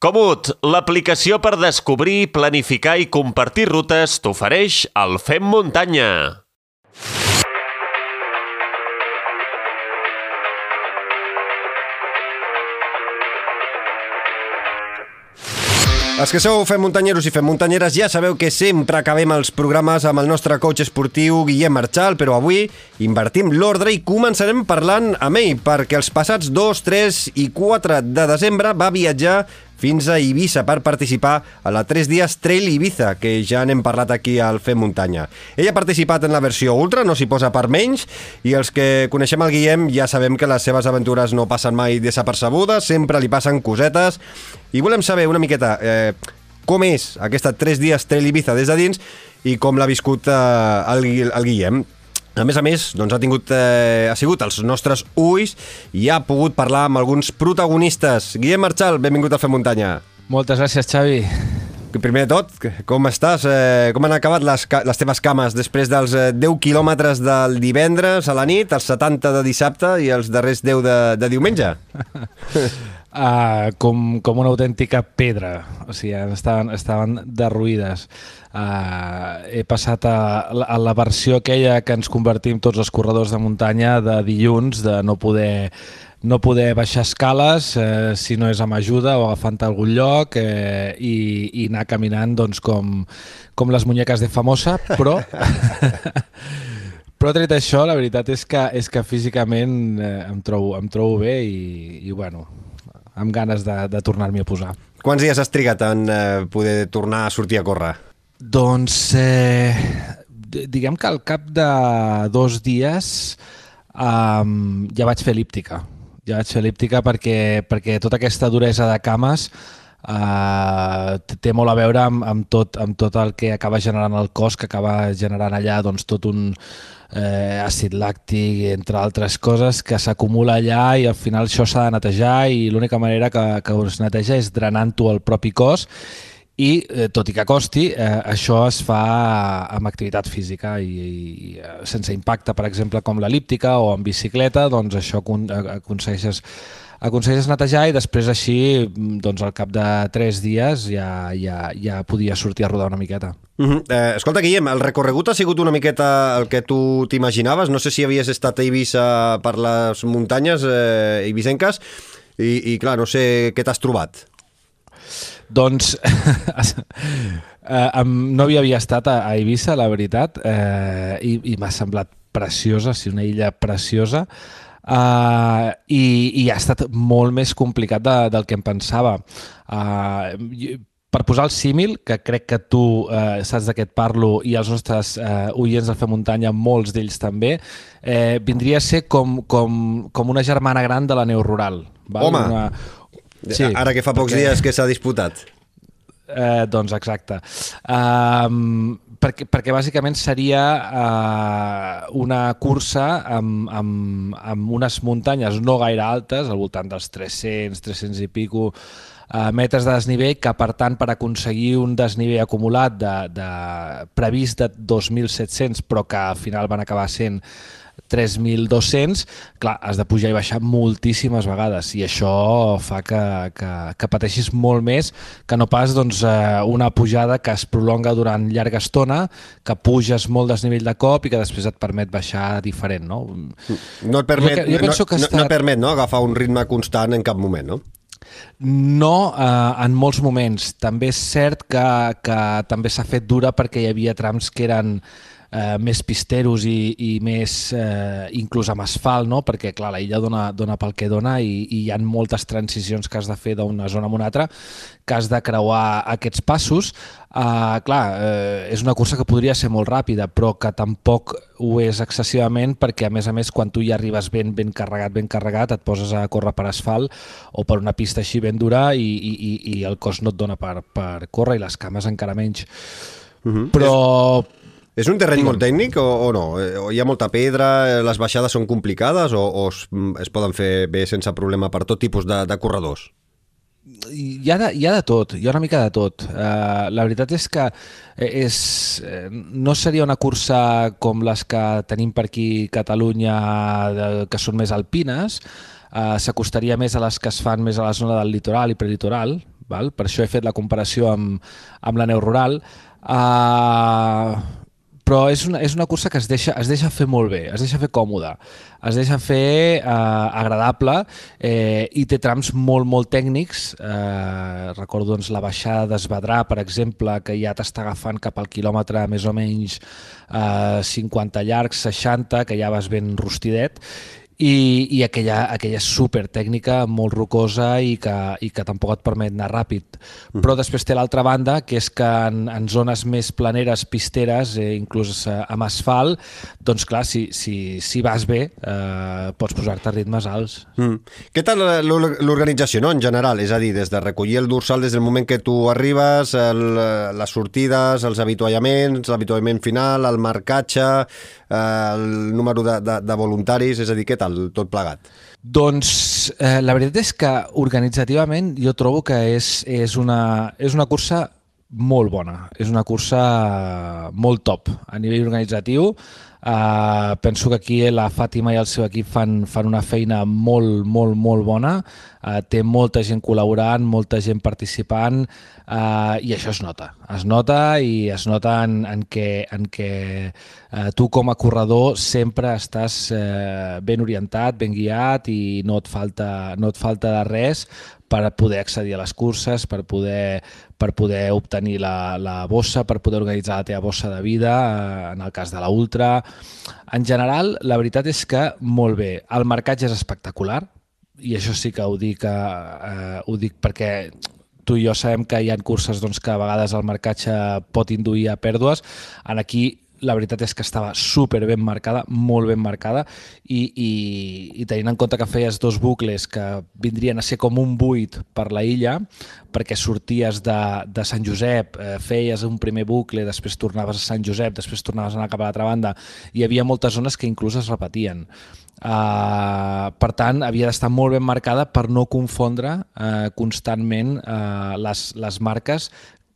Comut, l'aplicació per descobrir, planificar i compartir rutes t'ofereix el Fem Muntanya. Els que sou fem muntanyeros i fem muntanyeres ja sabeu que sempre acabem els programes amb el nostre coach esportiu Guillem Marchal, però avui invertim l'ordre i començarem parlant amb ell, perquè els passats 2, 3 i 4 de desembre va viatjar fins a Eivissa per participar a la 3 dies Trail Ibiza, que ja n'hem parlat aquí al Fem Muntanya. Ell ha participat en la versió Ultra, no s'hi posa per menys, i els que coneixem el Guillem ja sabem que les seves aventures no passen mai desapercebudes, sempre li passen cosetes, i volem saber una miqueta eh, com és aquesta 3 dies Trail Ibiza des de dins i com l'ha viscut eh, el, el Guillem. A més a més, doncs ha, tingut, eh, ha sigut els nostres ulls i ha pogut parlar amb alguns protagonistes. Guillem Marchal, benvingut a Fer Muntanya. Moltes gràcies, Xavi. Primer de tot, com estàs? Eh, com han acabat les, les teves cames després dels eh, 10 quilòmetres del divendres a la nit, els 70 de dissabte i els darrers 10 de, de diumenge? uh, com, com una autèntica pedra, o sigui, estaven, estaven derruïdes. Uh, he passat a, a la versió aquella que ens convertim tots els corredors de muntanya de dilluns, de no poder no poder baixar escales eh, si no és amb ajuda o agafant algun lloc eh, i, i anar caminant doncs, com, com les muñeques de famosa, però però tret això, la veritat és que, és que físicament eh, em, trobo, em trobo bé i, i bueno, amb ganes de, de tornar-m'hi a posar. Quants dies has trigat en eh, poder tornar a sortir a córrer? Doncs eh, diguem que al cap de dos dies um, ja vaig fer elíptica. Ja vaig fer elíptica perquè, perquè tota aquesta duresa de cames uh, té molt a veure amb, amb, tot, amb tot el que acaba generant el cos, que acaba generant allà doncs, tot un eh, àcid làctic, entre altres coses, que s'acumula allà i al final això s'ha de netejar i l'única manera que, que es neteja és drenant-ho al propi cos i eh, tot i que costi, eh, això es fa amb activitat física i, i sense impacte, per exemple, com l'elíptica o en bicicleta, doncs això aconsegueixes aconsegueixes netejar i després així, doncs al cap de 3 dies ja, ja, ja podia sortir a rodar una miqueta. Uh -huh. eh, escolta, Guillem, el recorregut ha sigut una miqueta el que tu t'imaginaves? No sé si havies estat a Eivissa per les muntanyes eh, eivissenques i, i clar, no sé què t'has trobat. Doncs eh, no havia, havia estat a, a Eivissa, la veritat, eh, i, i m'ha semblat preciosa, sí, una illa preciosa, Uh, i, i ha estat molt més complicat de, del que em pensava. Uh, per posar el símil, que crec que tu eh, saps de què et parlo i els nostres eh, oients del Fer Muntanya, molts d'ells també, eh, vindria a ser com, com, com una germana gran de la neu rural. Val? Home, una, Sí, Ara que fa pocs perquè... dies que s'ha disputat. Eh, doncs exacte. Um, perquè, perquè bàsicament seria uh, una cursa amb, amb, amb unes muntanyes no gaire altes, al voltant dels 300, 300 i pico uh, metres de desnivell, que per tant per aconseguir un desnivell acumulat de, de previst de 2.700 però que al final van acabar sent 3.200, clar, has de pujar i baixar moltíssimes vegades i això fa que, que, que pateixis molt més que no pas doncs, eh, una pujada que es prolonga durant llarga estona, que puges molt desnivell de cop i que després et permet baixar diferent. No, no et permet, jo, jo penso que no, estat... no et permet no, agafar un ritme constant en cap moment, no? No, eh, en molts moments. També és cert que, que també s'ha fet dura perquè hi havia trams que eren eh, més pisteros i, i més eh, inclús amb asfalt, no? perquè clar, la illa dona, dona pel que dona i, i hi ha moltes transicions que has de fer d'una zona a una altra, que has de creuar aquests passos. Uh, clar, uh, és una cursa que podria ser molt ràpida, però que tampoc ho és excessivament perquè, a més a més, quan tu ja arribes ben, ben carregat, ben carregat, et poses a córrer per asfalt o per una pista així ben dura i, i, i el cos no et dona per, per córrer i les cames encara menys. Uh -huh. Però, és un terreny molt tècnic o, o no? Eh, o hi ha molta pedra, eh, les baixades són complicades o, o es, es poden fer bé sense problema per tot tipus de, de corredors? Hi ha, de, hi ha de tot, hi ha una mica de tot. Uh, la veritat és que és, no seria una cursa com les que tenim per aquí a Catalunya, de, que són més alpines, uh, s'acostaria més a les que es fan més a la zona del litoral i prelitoral, val? per això he fet la comparació amb, amb la neu rural. Uh, però és una, és una cursa que es deixa, es deixa fer molt bé, es deixa fer còmode, es deixa fer eh, agradable eh, i té trams molt, molt tècnics. Eh, recordo doncs, la baixada d'Esbadrà, per exemple, que ja t'està agafant cap al quilòmetre més o menys eh, 50 llargs, 60, que ja vas ben rostidet, i, i aquella, aquella super tècnica molt rocosa i que, i que tampoc et permet anar ràpid. Mm. Però després té l'altra banda, que és que en, en zones més planeres, pisteres, eh, inclús eh, amb asfalt, doncs clar, si, si, si vas bé, eh, pots posar-te ritmes alts. Mm. Què tal l'organització, no?, en general? És a dir, des de recollir el dorsal des del moment que tu arribes, el, les sortides, els avituallaments, l'avituallament final, el marcatge, eh, el número de, de, de voluntaris, és a dir, què tal tot plegat? Doncs eh, la veritat és que organitzativament jo trobo que és, és, una, és una cursa molt bona, és una cursa molt top a nivell organitzatiu. Uh, penso que aquí la Fàtima i el seu equip fan, fan una feina molt, molt, molt bona. Uh, té molta gent col·laborant, molta gent participant uh, i això es nota. Es nota i es nota en, en què, en què uh, tu com a corredor sempre estàs uh, ben orientat, ben guiat i no et falta, no et falta de res per poder accedir a les curses, per poder, per poder obtenir la, la bossa, per poder organitzar la teva bossa de vida, eh, en el cas de la Ultra. En general, la veritat és que molt bé. El marcatge és espectacular, i això sí que ho dic, eh, ho dic perquè tu i jo sabem que hi ha curses doncs, que a vegades el marcatge pot induir a pèrdues. En aquí la veritat és que estava super ben marcada, molt ben marcada, i, i, i tenint en compte que feies dos bucles que vindrien a ser com un buit per la illa, perquè sorties de, de Sant Josep, eh, feies un primer bucle, després tornaves a Sant Josep, després tornaves a anar cap a l'altra banda, hi havia moltes zones que inclús es repetien. Uh, per tant, havia d'estar molt ben marcada per no confondre uh, constantment uh, les, les marques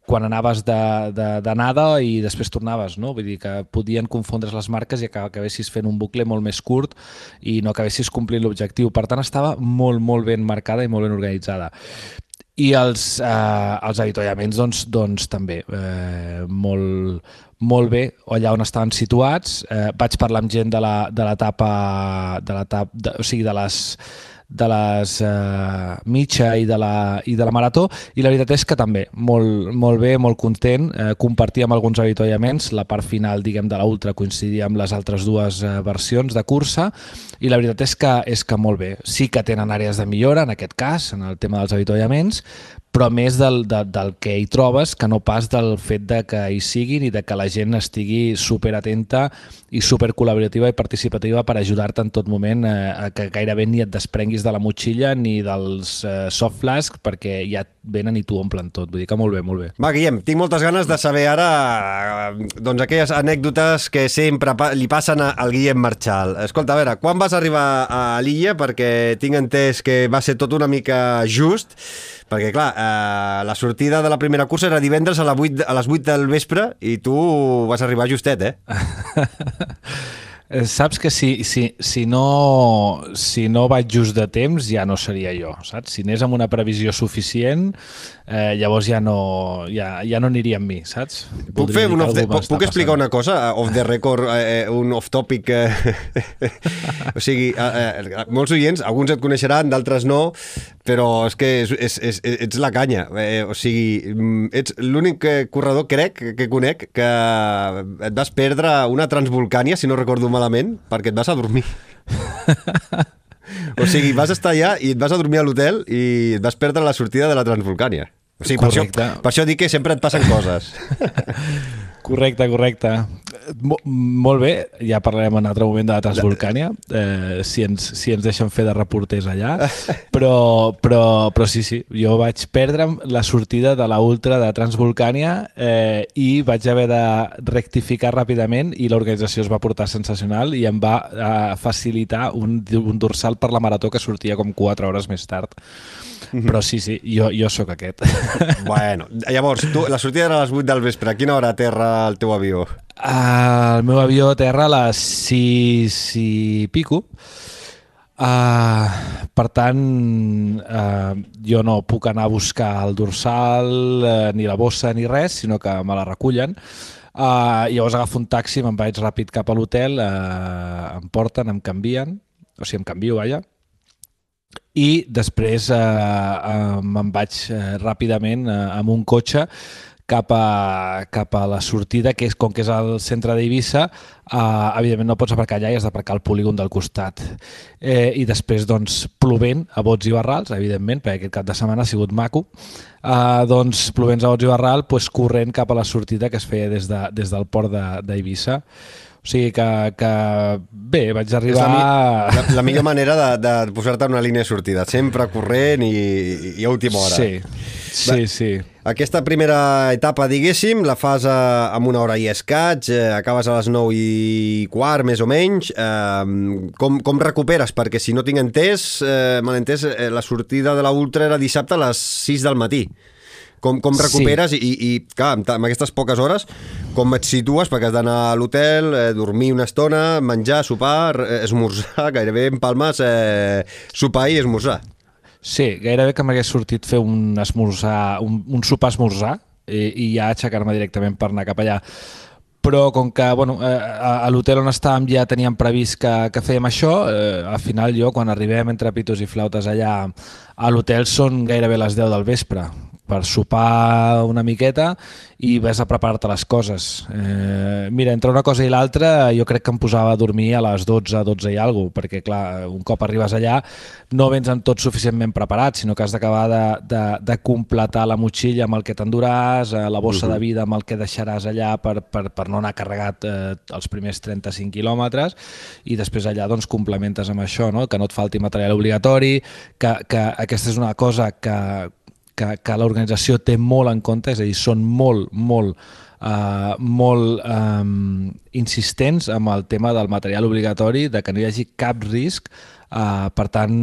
quan anaves d'anada de, de, i després tornaves, no? Vull dir que podien confondre's les marques i acabessis fent un bucle molt més curt i no acabessis complint l'objectiu. Per tant, estava molt, molt ben marcada i molt ben organitzada. I els, eh, els avituallaments, doncs, doncs també, eh, molt, molt bé allà on estaven situats. Eh, vaig parlar amb gent de l'etapa, de l'etapa, o sigui, de les de les eh, mitja i de, la, i de la marató. I la veritat és que també molt, molt bé, molt content, eh, compartíem alguns avituallaments, la part final diguem de l'ultra coincidia amb les altres dues eh, versions de cursa. I la veritat és que, és que molt bé. Sí que tenen àrees de millora, en aquest cas, en el tema dels avituallaments, però més del, de, del que hi trobes que no pas del fet de que hi siguin i de que la gent estigui super atenta i super col·laborativa i participativa per ajudar-te en tot moment eh, a que gairebé ni et desprenguis de la motxilla ni dels eh, soft flask perquè ja venen i t'ho omplen tot. Vull dir que molt bé, molt bé. Va, Guillem, tinc moltes ganes de saber ara eh, doncs aquelles anècdotes que sempre pa li passen al Guillem Marchal. Escolta, a veure, quan vas arribar a l'illa? Perquè tinc entès que va ser tot una mica just perquè, clar, eh, la sortida de la primera cursa era divendres a, la 8, a les 8 del vespre i tu vas arribar justet, eh? Eh, saps que si, si, si, no, si no vaig just de temps ja no seria jo, saps? Si anés amb una previsió suficient, eh, llavors ja no, ja, ja no aniria amb mi, saps? Puc, fer un off the, puc, puc explicar una cosa? Uh, off the record, eh, un off topic. Eh, o sigui, eh, eh, molts oients, alguns et coneixeran, d'altres no, però és que és, és, és, ets la canya. Eh, o sigui, mm, ets l'únic corredor, crec, que conec, que et vas perdre una Transvolcània, si no recordo malament perquè et vas a dormir. o sigui, vas estar allà i et vas a dormir a l'hotel i et vas perdre la sortida de la Transvolcània. O sigui, per això, per això dic que sempre et passen coses. Correcte, correcte. Molt bé, ja parlarem en altre moment de la Transvolcània, eh, si, ens, si ens deixen fer de reporters allà, però, però, però sí, sí, jo vaig perdre la sortida de la Ultra de Transvolcània eh, i vaig haver de rectificar ràpidament i l'organització es va portar sensacional i em va eh, facilitar un, un dorsal per la marató que sortia com 4 hores més tard. Mhm. Però sí, sí, jo, jo sóc aquest. Bueno, llavors, tu, la sortida era a les 8 del vespre. A quina hora aterra el teu avió? Uh, el meu avió aterra a les 6 i pico. Uh, per tant, uh, jo no puc anar a buscar el dorsal, uh, ni la bossa, ni res, sinó que me la recullen. Uh, llavors agafo un taxi, me'n vaig ràpid cap a l'hotel, uh, em porten, em canvien, o sigui, em canvio, vaja, i després eh, uh, me'n vaig uh, ràpidament uh, amb un cotxe cap a, cap a la sortida, que és com que és al centre d'Eivissa, eh, evidentment no pots aparcar allà i has d'aparcar al polígon del costat. Eh, I després, doncs, plovent a bots i barrals, evidentment, perquè aquest cap de setmana ha sigut maco, eh, doncs, plovent a bots i barral, doncs, corrent cap a la sortida que es feia des, de, des del port d'Eivissa. De, o sigui que, que bé, vaig arribar... És la, mi, la, la millor manera de, de posar-te una línia de sortida, sempre corrent i, i a última hora. Sí, sí, sí. Aquesta primera etapa, diguéssim, la fas a, amb una hora i escaig, eh, acabes a les 9 i quart, més o menys. Eh, com, com recuperes? Perquè si no tinc entès, eh, mal entès, eh, la sortida de la Ultra era dissabte a les 6 del matí. Com, com recuperes sí. i, i, clar, amb, amb aquestes poques hores, com et situes? Perquè has d'anar a l'hotel, eh, dormir una estona, menjar, sopar, eh, esmorzar, gairebé empalmes, eh, sopar i esmorzar. Sí, gairebé que m'hagués sortit fer un esmorzar, un, un sopar esmorzar i, i ja aixecar-me directament per anar cap allà però com que bueno, eh, a, a l'hotel on estàvem ja teníem previst que, que fèiem això, eh, al final jo quan arribem entre pitos i flautes allà a l'hotel són gairebé les 10 del vespre per sopar una miqueta i ves a preparar-te les coses. Eh, mira, entre una cosa i l'altra jo crec que em posava a dormir a les 12, 12 i alguna perquè clar, un cop arribes allà no vens amb tot suficientment preparat, sinó que has d'acabar de, de, de completar la motxilla amb el que t'enduràs, eh, la bossa uh -huh. de vida amb el que deixaràs allà per, per, per no anar carregat eh, els primers 35 quilòmetres i després allà doncs complementes amb això, no? que no et falti material obligatori, que, que aquesta és una cosa que que, que l'organització té molt en compte, és a dir, són molt, molt, uh, molt um, insistents amb el tema del material obligatori, de que no hi hagi cap risc, uh, per tant,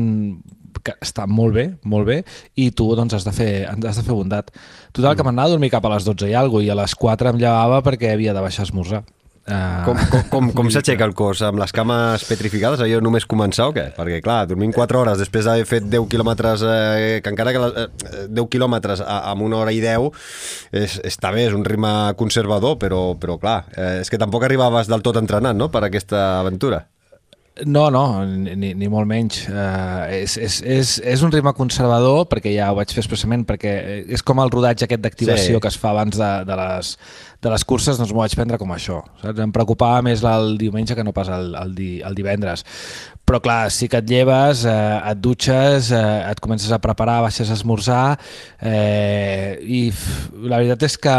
que està molt bé, molt bé, i tu doncs has de fer, has de fer bondat. Total, que m'anava a dormir cap a les 12 i alguna i a les 4 em llevava perquè havia de baixar a esmorzar. Uh... Com, com, com, com s'aixeca el cos? Amb les cames petrificades? Allò només començar o què? Perquè, clar, dormint 4 hores després d'haver fet 10 quilòmetres, eh, que encara que la, eh, 10 quilòmetres amb una hora i 10 és, està bé, és un ritme conservador, però, però clar, eh, és que tampoc arribaves del tot entrenat, no?, per aquesta aventura. No, no, ni, ni molt menys. Uh, és, és, és, és un ritme conservador, perquè ja ho vaig fer expressament, perquè és com el rodatge aquest d'activació sí. que es fa abans de, de, les, de les curses, doncs m'ho vaig prendre com això. Saps? Em preocupava més el diumenge que no pas el, el, di, el divendres. Però clar, sí que et lleves, eh, et dutxes, eh, et comences a preparar, baixes a esmorzar, eh, i la veritat és que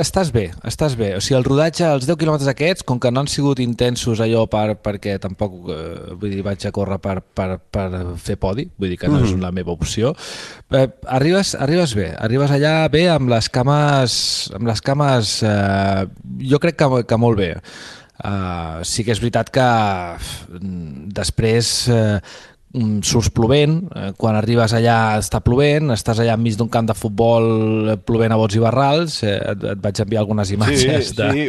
estàs bé, estàs bé. O sigui, el rodatge, els 10 quilòmetres aquests, com que no han sigut intensos allò per, perquè tampoc eh, vull dir, vaig a córrer per, per, per fer podi, vull dir que no mm és mhm. la meva opció, eh, arribes, arribes bé, arribes allà bé amb les cames, amb les cames eh, jo crec que, que molt bé. Uh, sí que és veritat que després uh, Mm, surts plovent, eh, quan arribes allà està plovent, estàs allà enmig d'un camp de futbol eh, plovent a bots i barrals, eh, et, et vaig enviar algunes imatges sí, de, sí,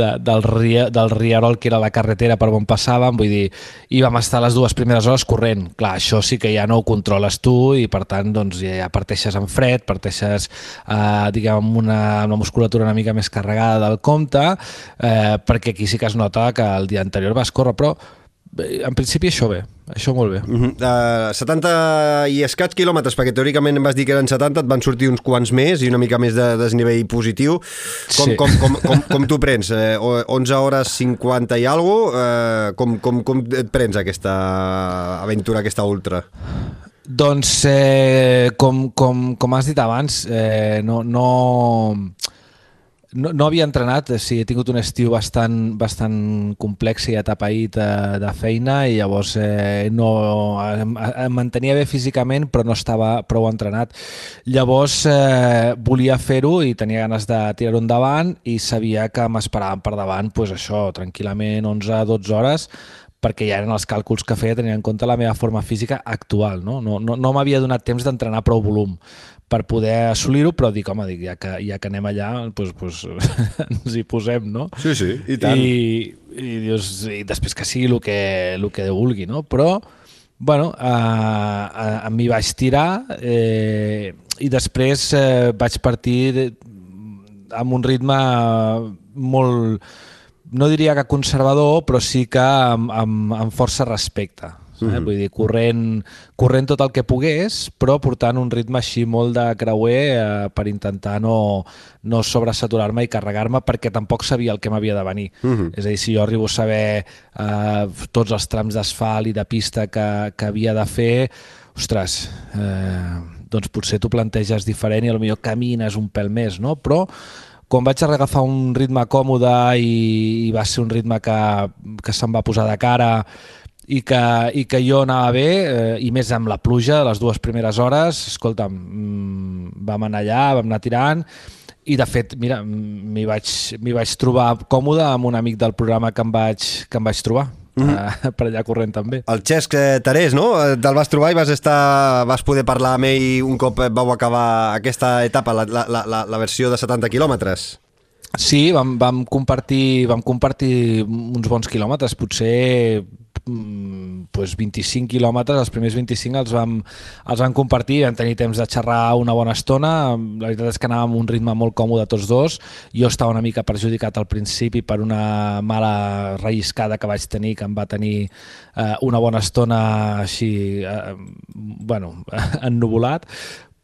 de, del, ria, del riarol que era la carretera per on passàvem, vull dir, i vam estar les dues primeres hores corrent. Clar, això sí que ja no ho controles tu i per tant doncs, ja parteixes en fred, parteixes eh, diguem, amb una, amb una musculatura una mica més carregada del compte, eh, perquè aquí sí que es nota que el dia anterior vas córrer, però en principi això bé, això molt bé. Uh -huh. uh, 70 i escaig quilòmetres, perquè teòricament em vas dir que eren 70, et van sortir uns quants més i una mica més de desnivell positiu. Com, sí. com, com, com, com tu prens? Eh, 11 hores 50 i alguna cosa, eh, com, com, com et prens aquesta aventura, aquesta ultra? Doncs, eh, com, com, com has dit abans, eh, no, no, no, no havia entrenat, o sigui, he tingut un estiu bastant, bastant complex i atapeït de, eh, de feina i llavors eh, no, em, em mantenia bé físicament però no estava prou entrenat. Llavors eh, volia fer-ho i tenia ganes de tirar-ho endavant i sabia que m'esperaven per davant pues, això, tranquil·lament 11-12 hores perquè ja eren els càlculs que feia tenint en compte la meva forma física actual. No, no, no, no m'havia donat temps d'entrenar prou volum per poder assolir-ho, però dic, home, dic, ja, que, ja que anem allà, doncs, doncs, ens hi posem, no? Sí, sí, i tant. I, i, dius, i després que sigui el que, el que vulgui, no? Però, bueno, eh, m'hi vaig tirar eh, i després eh, vaig partir amb un ritme molt, no diria que conservador, però sí que amb, amb, amb força respecte? Mm -hmm. Vull dir, corrent, corrent tot el que pogués, però portant un ritme així molt de creuer eh, per intentar no, no sobresaturar-me i carregar-me perquè tampoc sabia el que m'havia de venir. Mm -hmm. És a dir, si jo arribo a saber eh, tots els trams d'asfalt i de pista que, que havia de fer, ostres, eh, doncs potser t'ho planteges diferent i potser camines un pèl més, no? Però quan vaig agafar un ritme còmode i, i va ser un ritme que, que se'm va posar de cara i que, i que jo anava bé, eh, i més amb la pluja, les dues primeres hores, escolta'm, mm, vam anar allà, vam anar tirant, i de fet, mira, m'hi vaig, vaig trobar còmode amb un amic del programa que em vaig, que em vaig trobar. Mm -hmm. per allà corrent també. El Xesc eh, Terés, no? Eh, te'l vas trobar i vas, estar, vas poder parlar amb ell un cop vau acabar aquesta etapa, la, la, la, la versió de 70 quilòmetres. Sí, vam, vam, compartir, vam compartir uns bons quilòmetres, potser Mm, pues 25 quilòmetres, els primers 25 els vam, els vam compartir, vam tenir temps de xerrar una bona estona, la veritat és que anàvem un ritme molt còmode tots dos, jo estava una mica perjudicat al principi per una mala relliscada que vaig tenir, que em va tenir eh, una bona estona així, eh, bueno, ennuvolat,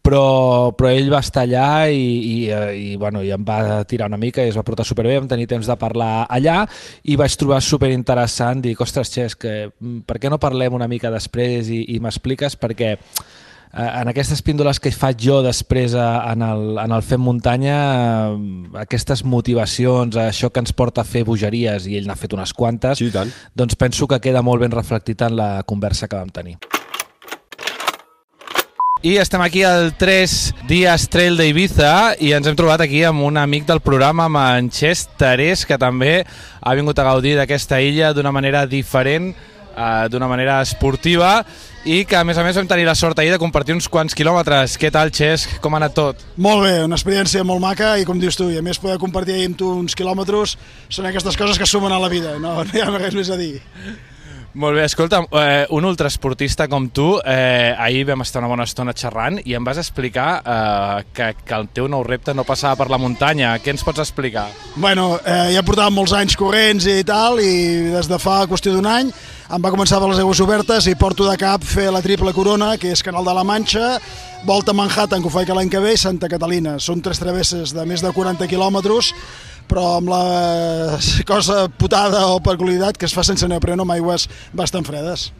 però, però ell va estar allà i, i, eh, i, bueno, i em va tirar una mica i es va portar superbé, vam tenir temps de parlar allà i vaig trobar superinteressant, dic, ostres, Xes, que, mm, per què no parlem una mica després i, i m'expliques perquè eh, en aquestes píndoles que faig jo després en el, en el Fem Muntanya, eh, aquestes motivacions, això que ens porta a fer bogeries, i ell n'ha fet unes quantes, sí, doncs penso que queda molt ben reflectit en la conversa que vam tenir. I estem aquí al 3 dies Trail d'Ibiza i ens hem trobat aquí amb un amic del programa, Tarés, que també ha vingut a gaudir d'aquesta illa d'una manera diferent, eh, d'una manera esportiva i que a més a més vam tenir la sort ahir de compartir uns quants quilòmetres. Què tal, Xes? Com ha anat tot? Molt bé, una experiència molt maca i com dius tu, i a més poder compartir ahir amb tu uns quilòmetres són aquestes coses que sumen a la vida, no, no hi ha res més a dir. Molt bé, escolta, eh, un ultraesportista com tu, eh, ahir vam estar una bona estona xerrant i em vas explicar eh, que, que el teu nou repte no passava per la muntanya. Què ens pots explicar? Bueno, eh, ja portàvem molts anys corrents i tal, i des de fa qüestió d'un any em va començar per les aigües obertes i porto de cap fer la triple corona, que és Canal de la Manxa, Volta Manhattan, que ho faig l'any que ve, i Santa Catalina. Són tres travesses de més de 40 quilòmetres, però amb la cosa putada o peculiaritat que es fa sense neopreno amb aigües bastant fredes.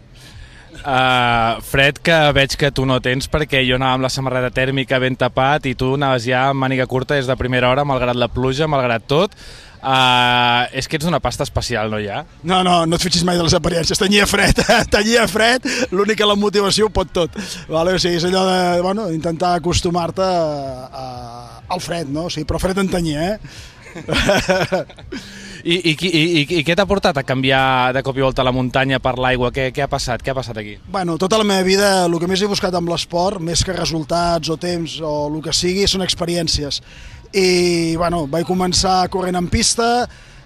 Uh, fred que veig que tu no tens perquè jo anava amb la samarreta tèrmica ben tapat i tu anaves ja amb màniga curta des de primera hora malgrat la pluja, malgrat tot Uh, és que ets una pasta especial, no hi ha? No, no, no et fixis mai de les apariències. Tenia fred, tenia fred, l'únic que la motivació ho pot tot. Vale? O sigui, és allò de bueno, intentar acostumar-te al fred, no? O sigui, però fred en tenia, eh? I, i, i, i, i què t'ha portat a canviar de cop i volta la muntanya per l'aigua? Què, què ha passat? Què ha passat aquí? Bueno, tota la meva vida el que més he buscat amb l'esport, més que resultats o temps o el que sigui, són experiències. I bueno, vaig començar corrent en pista,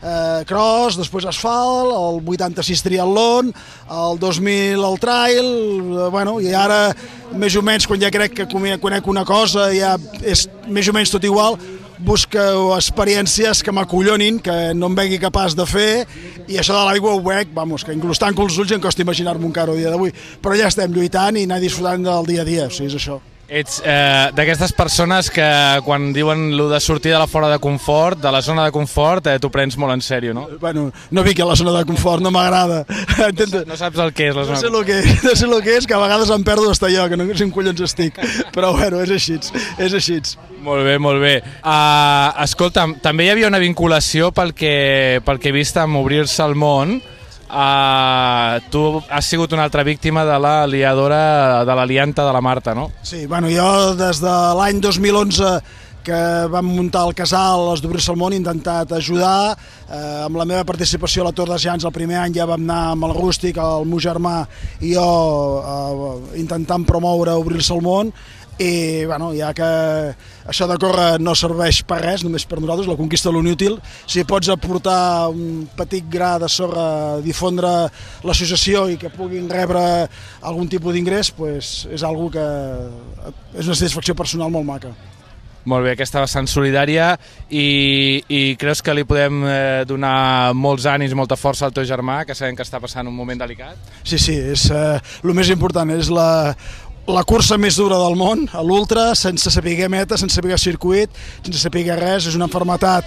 eh, cross, després asfalt, el 86 triatlon, el 2000 el trail, eh, bueno, i ara més o menys quan ja crec que conec una cosa ja és més o menys tot igual, busco experiències que m'acollonin, que no em vegui capaç de fer, i això de l'aigua ho veig, vamos, que inclús tant els ulls em costa imaginar-me encara el dia d'avui. Però ja estem lluitant i anar disfrutant del dia a dia, o sigui, és això. Ets eh, d'aquestes persones que quan diuen lo de sortir de la fora de confort, de la zona de confort, eh, t'ho prens molt en sèrio, no? Bueno, no vinc a la zona de confort, no m'agrada. No, no saps el que és la zona no sé el que, no sé el que és, que a vegades em perdo d'estar jo, que no sé en collons estic. Però bueno, és així, és així. Molt bé, molt bé. Uh, escolta, també hi havia una vinculació pel que, pel que he vist amb Obrir-se al món, Uh, tu has sigut una altra víctima de la liadora de l'alianta de la Marta, no? Sí, bueno, jo des de l'any 2011 que vam muntar el casal, els d'Obrir-se el món, he intentat ajudar. Eh, amb la meva participació a la Tor de Jans el primer any ja vam anar amb el Rústic, el meu germà i jo eh, intentant promoure Obrir-se el món i bueno, ja que això de córrer no serveix per res, només per nosaltres, la conquista de l'inútil, si pots aportar un petit gra de sorra, difondre l'associació i que puguin rebre algun tipus d'ingrés, pues, és algo que és una satisfacció personal molt maca. Molt bé, aquesta vessant solidària i, i creus que li podem eh, donar molts ànims, molta força al teu germà, que sabem que està passant un moment delicat? Sí, sí, és, eh, el més important és la, la cursa més dura del món, a l'ultra, sense saber meta, sense saber circuit, sense saber res, és una enfermetat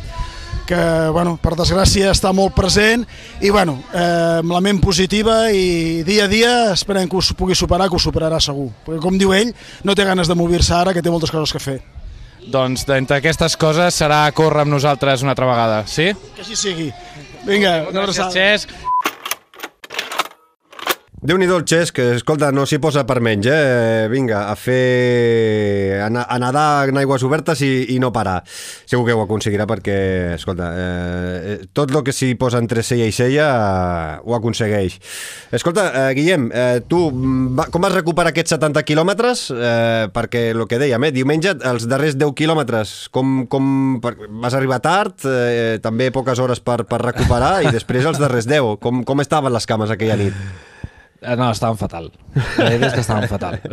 que, bueno, per desgràcia està molt present i, bueno, eh, amb la ment positiva i dia a dia esperem que ho pugui superar, que ho superarà segur. Perquè, com diu ell, no té ganes de mover-se ara, que té moltes coses que fer. Doncs d'entre aquestes coses serà córrer amb nosaltres una altra vegada, sí? Que així sigui. Vinga, una abraçada. Gràcies, Xesc déu nhi el Xesc, que, escolta, no s'hi posa per menys, eh? Vinga, a fer... a, a nedar en aigües obertes i, i no parar. Segur que ho aconseguirà perquè, escolta, eh, tot el que s'hi posa entre sella i sella eh, ho aconsegueix. Escolta, eh, Guillem, eh, tu va, com vas recuperar aquests 70 quilòmetres? Eh, perquè el que dèiem, eh, diumenge, els darrers 10 quilòmetres, com, com per, vas arribar tard, eh, també poques hores per, per recuperar, i després els darrers 10, com, com estaven les cames aquella nit? Eh, no, estaven fatal. La veritat és que estaven fatal.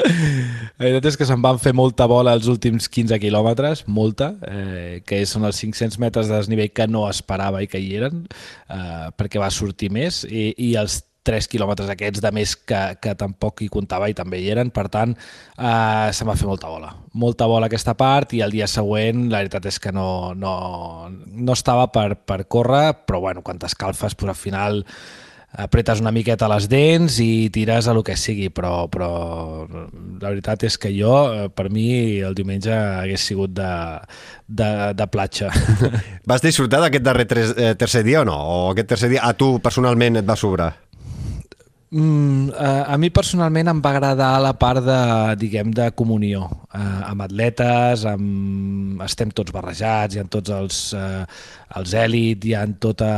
La veritat és que se'n van fer molta bola els últims 15 quilòmetres, molta, eh, que són els 500 metres de desnivell que no esperava i que hi eren, eh, perquè va sortir més, i, i els 3 quilòmetres aquests de més que, que tampoc hi comptava i també hi eren, per tant, eh, se'm va fer molta bola. Molta bola aquesta part i el dia següent la veritat és que no, no, no estava per, per córrer, però bueno, quan t'escalfes, pues, al final apretes una miqueta les dents i tires a lo que sigui, però, però la veritat és que jo, eh, per mi, el diumenge hagués sigut de, de, de platja. Vas disfrutar d'aquest darrer tres, eh, tercer dia o no? O aquest tercer dia a tu personalment et va sobrar? Mm, a, a mi personalment em va agradar la part de, diguem, de comunió eh, amb atletes, amb... estem tots barrejats, hi ha tots els, eh, els èlit, hi ha tota,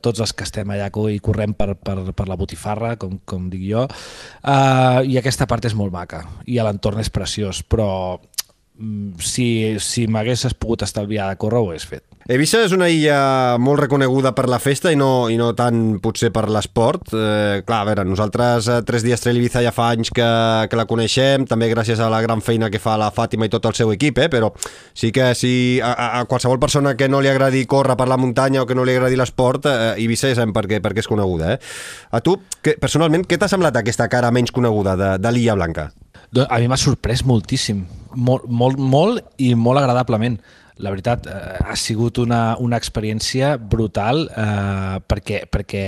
tots els que estem allà i correm per, per, per la botifarra, com, com dic jo, eh, i aquesta part és molt maca, i l'entorn és preciós, però mm, si, si m'haguessis pogut estalviar de córrer, ho hagués fet. Eivissa és una illa molt reconeguda per la festa i no, i no tant potser per l'esport. Eh, clar, a veure, nosaltres a eh, Tres Dies Trail Ibiza ja fa anys que, que la coneixem, també gràcies a la gran feina que fa la Fàtima i tot el seu equip, eh, però sí que si a, a qualsevol persona que no li agradi córrer per la muntanya o que no li agradi l'esport, eh, Eivissa ja sabem per què, per què és coneguda. Eh? A tu, que, personalment, què t'ha semblat aquesta cara menys coneguda de, de l'illa Blanca? A mi m'ha sorprès moltíssim, molt, molt, molt i molt agradablement la veritat, eh, ha sigut una, una experiència brutal eh, perquè, perquè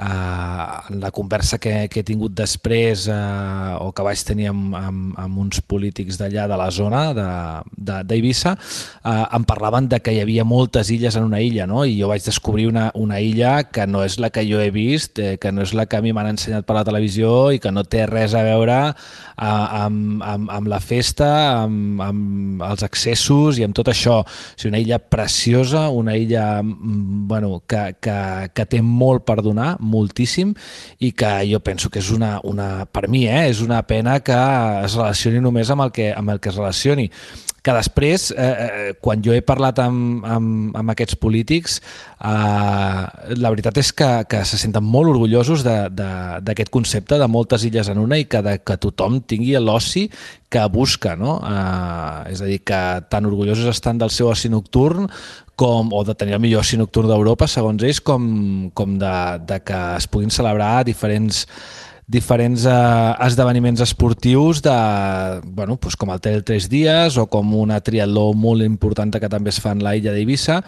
en la conversa que, que he tingut després eh, o que vaig tenir amb, amb, amb uns polítics d'allà de la zona d'Eivissa eh, em parlaven de que hi havia moltes illes en una illa no? i jo vaig descobrir una, una illa que no és la que jo he vist, eh, que no és la que a mi m'han ensenyat per la televisió i que no té res a veure eh, amb, amb, amb la festa, amb, amb els accessos i amb tot això. O sigui, una illa preciosa, una illa mm, bueno, que, que, que té molt per donar, moltíssim i que jo penso que és una, una per mi, eh, és una pena que es relacioni només amb el que, amb el que es relacioni que després, eh, eh, quan jo he parlat amb, amb, amb aquests polítics, eh, la veritat és que, que se senten molt orgullosos d'aquest concepte de moltes illes en una i que, de, que tothom tingui l'oci que busca, no? Eh, és a dir, que tan orgullosos estan del seu oci nocturn com, o de tenir el millor oci nocturn d'Europa, segons ells, com, com de, de que es puguin celebrar diferents diferents eh, esdeveniments esportius de, bueno, doncs com el Trail 3 dies o com una triatló molt important que també es fa en la illa d'Eivissa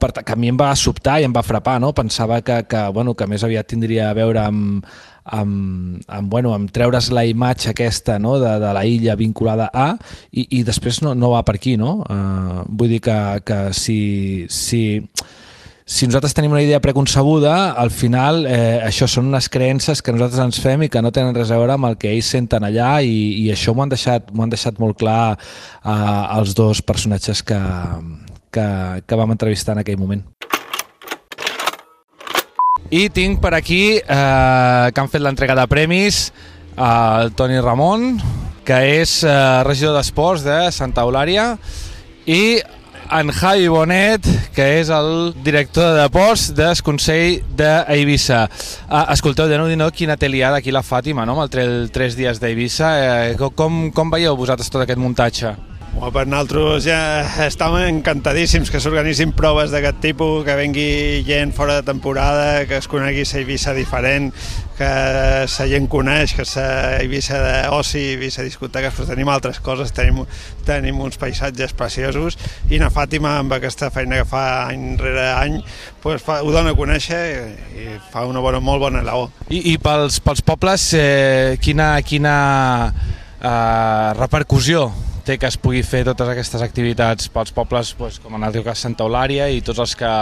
per, que a mi em va sobtar i em va frapar, no? Pensava que, que, bueno, que més aviat tindria a veure amb, amb, amb, bueno, amb treure's la imatge aquesta no? de, de la illa vinculada a i, i després no, no va per aquí, no? Uh, vull dir que, que si, si, si nosaltres tenim una idea preconcebuda, al final eh, això són unes creences que nosaltres ens fem i que no tenen res a veure amb el que ells senten allà i, i això m'ho han, deixat, han deixat molt clar eh, els dos personatges que, que, que vam entrevistar en aquell moment. I tinc per aquí eh, que han fet l'entrega de premis el Toni Ramon, que és eh, regidor d'Esports de Santa Eulària, i en Javi Bonet, que és el director de post del Consell d'Eivissa. Ah, escolteu, de nou no quina té liada aquí la Fàtima, no?, amb el, el tres dies d'Eivissa. Eh, com, com veieu vosaltres tot aquest muntatge? Bueno, per nosaltres ja estem encantadíssims que s'organitzin proves d'aquest tipus, que vengui gent fora de temporada, que es conegui la Eivissa diferent, que la gent coneix, que la Eivissa d'oci, Eivissa discoteques, però tenim altres coses, tenim, tenim uns paisatges preciosos i na Fàtima, amb aquesta feina que fa any rere any, pues fa, ho dona a conèixer i, i fa una bona, molt bona labor. I, i pels, pels pobles, eh, quina, quina eh, repercussió té que es pugui fer totes aquestes activitats pels pobles, doncs, com en el teu cas Santa Eulària i tots els que,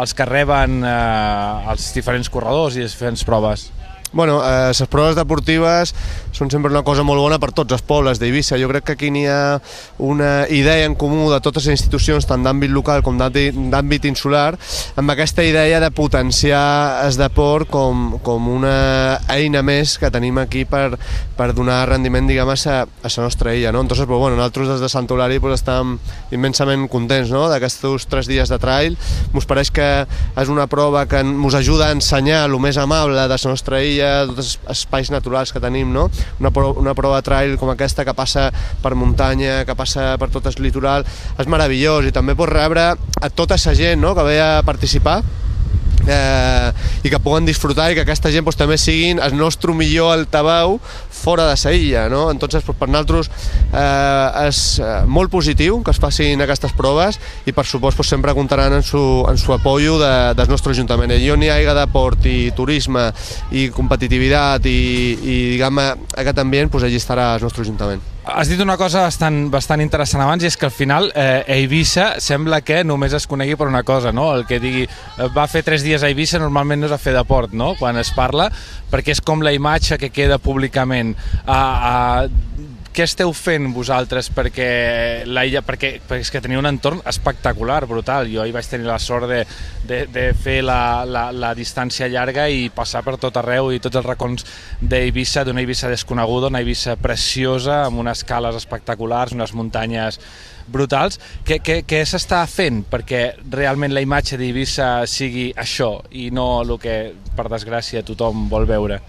els que reben eh, els diferents corredors i les diferents proves? Bueno, eh, les proves deportives són sempre una cosa molt bona per tots els pobles d'Eivissa. Jo crec que aquí n'hi ha una idea en comú de totes les institucions, tant d'àmbit local com d'àmbit insular, amb aquesta idea de potenciar el deport com, com una eina més que tenim aquí per, per donar rendiment, diguem, a a la nostra illa. No? Entonces, pues, bueno, nosaltres des de Sant Olari pues, estem immensament contents no? d'aquests tres dies de trail. Ens pareix que és una prova que ens ajuda a ensenyar el més amable de la nostra illa dia, tots els espais naturals que tenim, no? Una, prova, una prova de trail com aquesta que passa per muntanya, que passa per tot el litoral, és meravellós i també pots rebre a tota la gent no? que ve a participar eh, i que puguen disfrutar i que aquesta gent pues, també siguin el nostre millor altaveu fora de sa illa. No? Entonces, per nosaltres eh, és eh, molt positiu que es facin aquestes proves i per supost pues, sempre comptaran en su, en su apoyo de, del nostre Ajuntament. I on hi hagi deport i turisme i competitivitat i, i diguem, aquest ambient, pues, allí estarà el nostre Ajuntament. Has dit una cosa bastant, bastant interessant abans i és que al final eh, Eivissa sembla que només es conegui per una cosa, no? El que digui eh, va fer tres dies a Eivissa normalment no és a fer de port, no? Quan es parla, perquè és com la imatge que queda públicament. A, a, què esteu fent vosaltres perquè l'illa, perquè, perquè és que teniu un entorn espectacular, brutal. Jo hi vaig tenir la sort de, de, de fer la, la, la distància llarga i passar per tot arreu i tots els racons d'Eivissa, d'una Eivissa desconeguda, una Eivissa preciosa, amb unes cales espectaculars, unes muntanyes brutals. Què, què, què s'està fent perquè realment la imatge d'Eivissa sigui això i no el que, per desgràcia, tothom vol veure?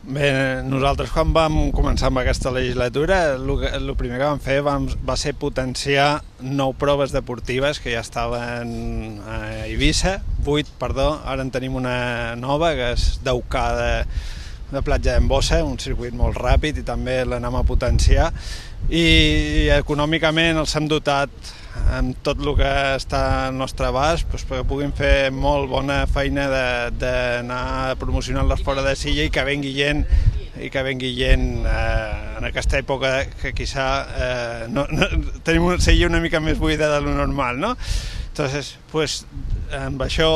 Bé, nosaltres quan vam començar amb aquesta legislatura, el primer que vam fer vam, va ser potenciar nou proves deportives que ja estaven a Eivissa, vuit, perdó, ara en tenim una nova que és d'Eucà de, de platja d'Embossa, un circuit molt ràpid i també l'anem a potenciar i econòmicament els hem dotat amb tot el que està al nostre abast doncs, perquè puguin fer molt bona feina d'anar promocionant-les fora de Silla i que vengui gent i que vengui gent eh, en aquesta època que quizà eh, no, no, tenim una Silla una mica més buida de lo normal, no? Entonces, pues, amb això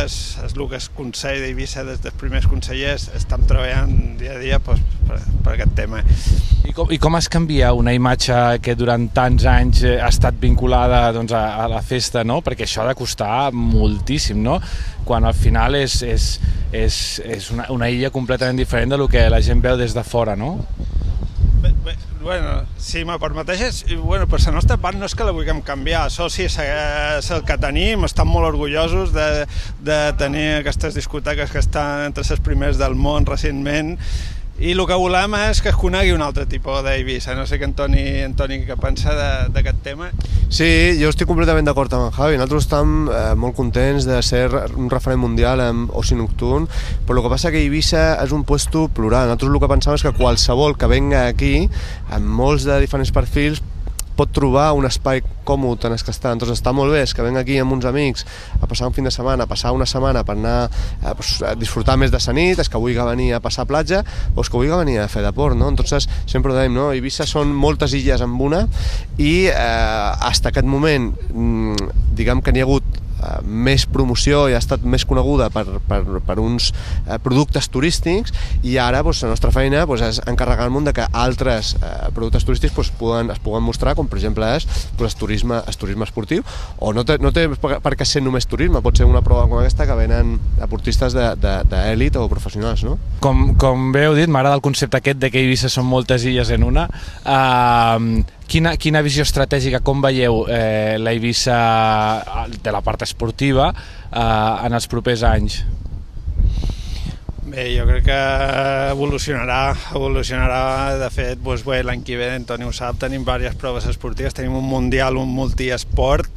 és, és el que es Consell d'Eivissa des dels primers consellers estem treballant dia a dia pues, per, per aquest tema. I com, I com es canvia una imatge que durant tants anys ha estat vinculada doncs, a, a la festa, no? perquè això ha de costar moltíssim, no? quan al final és, és, és, és una, una illa completament diferent de lo que la gent veu des de fora, no? Bé, bé, bueno, si me permeteixes, bueno, per la nostra part no és que la vulguem canviar, això sí, és el que tenim, estem molt orgullosos de, de tenir aquestes discoteques que estan entre les primers del món recentment i el que volem és que es conegui un altre tipus d'Eivissa. No sé què Antoni, Antoni què pensa d'aquest tema. Sí, jo estic completament d'acord amb en Javi. Nosaltres estem eh, molt contents de ser un referent mundial en oci nocturn, però el que passa que Eivissa és un puesto plural. Nosaltres el que pensem és que qualsevol que venga aquí, amb molts de diferents perfils, pot trobar un espai còmode en el que està. Entonces està molt bé és que venc aquí amb uns amics a passar un fin de setmana, a passar una setmana per anar a, a disfrutar més de sa nit, és que vulgui venir a passar a platja o és que vulgui venir a fer deport, no? Entonces sempre ho dèiem, no? Eivissa són moltes illes amb una i eh, hasta aquest moment mm, diguem que n'hi ha hagut més promoció i ha estat més coneguda per, per, per uns eh, productes turístics i ara doncs, la nostra feina doncs, és encarregar-nos de que altres eh, productes turístics doncs, poden, es puguen mostrar, com per exemple és doncs, el, turisme, el turisme esportiu, o no té, no té per, què ser només turisme, pot ser una prova com aquesta que venen deportistes d'èlit o professionals, no? Com, com bé heu dit, m'agrada el concepte aquest de que Eivissa són moltes illes en una. Uh, quina, quina visió estratègica, com veieu eh, la Eivissa de la part esportiva eh, en els propers anys? Bé, jo crec que evolucionarà, evolucionarà, de fet, doncs bé, l'any que ve, Antoni ho sap, tenim diverses proves esportives, tenim un mundial, un multiesport,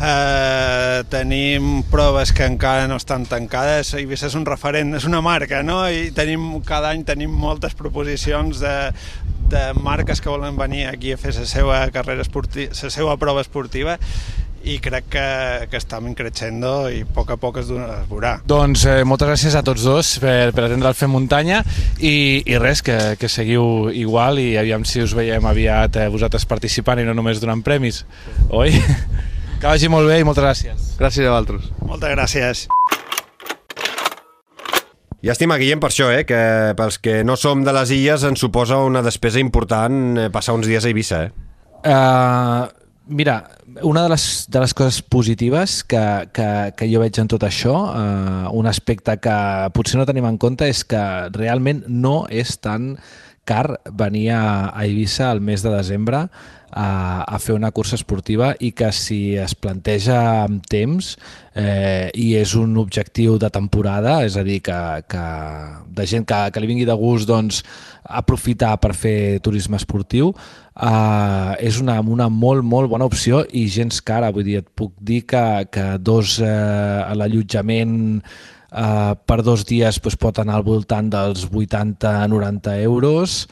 eh, tenim proves que encara no estan tancades, Eivissa és un referent, és una marca, no? I tenim, cada any tenim moltes proposicions de, de marques que volen venir aquí a fer la seva carrera esportiva, la seva prova esportiva i crec que, que estem creixendo i a poc a poc es, es veurà. Doncs eh, moltes gràcies a tots dos per, per atendre el Fem Muntanya i, i res, que, que seguiu igual i aviam si us veiem aviat eh, vosaltres participant i no només donant premis, oi? Que vagi molt bé i moltes gràcies. Gràcies a vosaltres. Moltes gràcies. I estima Guillem per això, eh, que pels que no som de les illes ens suposa una despesa important eh, passar uns dies a Eivissa, eh? Uh, mira, una de les, de les coses positives que, que, que jo veig en tot això, uh, un aspecte que potser no tenim en compte, és que realment no és tan car venir a, Eivissa al mes de desembre a, a fer una cursa esportiva i que si es planteja amb temps eh, i és un objectiu de temporada, és a dir, que, que de gent que, que li vingui de gust doncs, aprofitar per fer turisme esportiu, eh, és una, una molt, molt bona opció i gens cara. Vull dir, et puc dir que, que dos eh, l'allotjament eh, per dos dies doncs, pot anar al voltant dels 80-90 euros,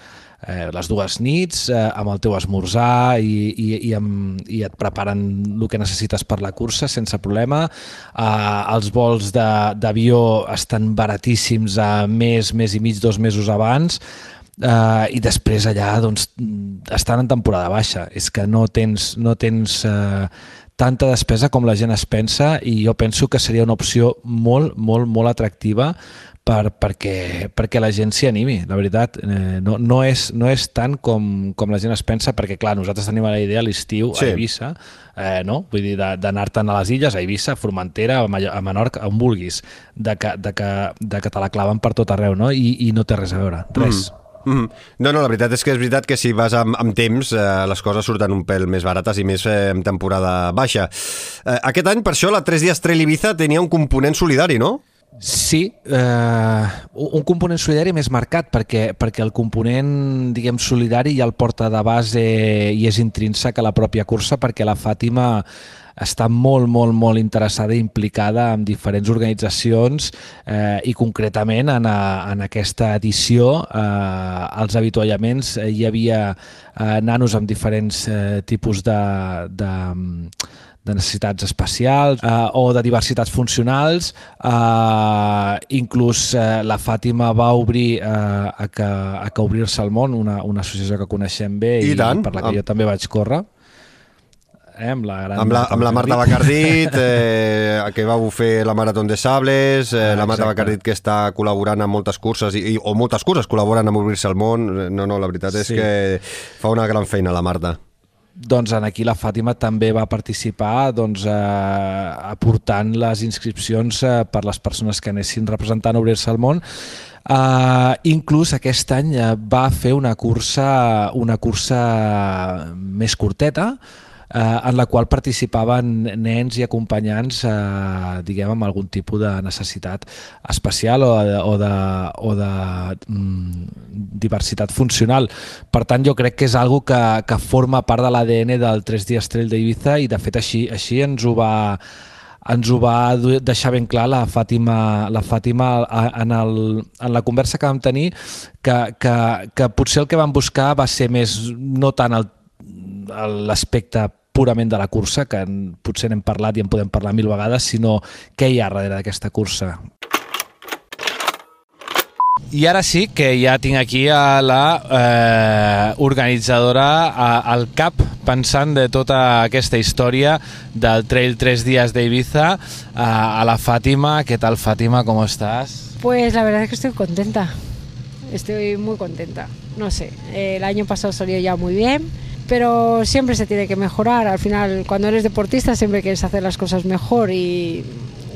eh, les dues nits, eh, amb el teu esmorzar i, i, i, amb, i et preparen el que necessites per la cursa sense problema. Eh, els vols d'avió estan baratíssims a mes, mes i mig, dos mesos abans, Uh, i després allà doncs, estan en temporada baixa. És que no tens, no tens uh, tanta despesa com la gent es pensa i jo penso que seria una opció molt, molt, molt atractiva per, perquè, perquè la gent s'hi animi, la veritat. Eh, no, no, és, no és tant com, com la gent es pensa, perquè clar, nosaltres tenim la idea a l'estiu sí. a Eivissa, eh, no? vull dir, d'anar-te'n a les illes, a Eivissa, a Formentera, a Menorca, on vulguis, de que, de que, de que te la claven per tot arreu, no? I, i no té res a veure, res. Mm. Mm. No, no, la veritat és que és veritat que si vas amb, amb temps eh, les coses surten un pèl més barates i més eh, en temporada baixa. Eh, aquest any, per això, la 3 dies Trail Ibiza tenia un component solidari, no? Sí, eh, un component solidari més marcat perquè, perquè el component diguem solidari ja el porta de base i és intrínsec a la pròpia cursa perquè la Fàtima està molt, molt, molt interessada i implicada en diferents organitzacions eh, i concretament en, a, en aquesta edició eh, als avituallaments eh, hi havia eh, nanos amb diferents eh, tipus de, de, de necessitats especials eh, o de diversitats funcionals. Eh, inclús eh, la Fàtima va obrir eh, a que, a que obrir-se al món, una, una associació que coneixem bé i, I tant. per la que jo també vaig córrer. Eh, amb la, gran amb la, amb la Marta Bacardit, eh, que va fer la Marató de Sables, eh, ah, la Marta Bacardit que està col·laborant amb moltes curses, i, o moltes curses col·laboren amb Obrir-se al món. No, no, la veritat és sí. que fa una gran feina la Marta doncs en aquí la Fàtima també va participar doncs, eh, aportant les inscripcions eh, per les persones que anessin representant Obrir-se al món. Eh, inclús aquest any eh, va fer una cursa, una cursa més curteta, eh, en la qual participaven nens i acompanyants eh, diguem amb algun tipus de necessitat especial o de, o de, o de mm, diversitat funcional. Per tant, jo crec que és algo que, que forma part de l'ADN del 3 dies trail d'Ibiza i de fet així, així ens ho va ens ho va deixar ben clar la Fàtima, la Fàtima en, el, en la conversa que vam tenir que, que, que potser el que vam buscar va ser més no tant l'aspecte purament de la cursa, que potser n'hem parlat i en podem parlar mil vegades, sinó què hi ha darrere d'aquesta cursa. I ara sí que ja tinc aquí a la eh, organitzadora, a, al cap pensant de tota aquesta història del Trail 3 dies d'Ibiza a, a la Fàtima. Què tal, Fàtima, com estàs? Pues la verdad es que estoy contenta. Estoy muy contenta. No sé, eh, el año pasado salió ya muy bien, pero siempre se tiene que mejorar. Al final, cuando eres deportista, siempre quieres hacer las cosas mejor y,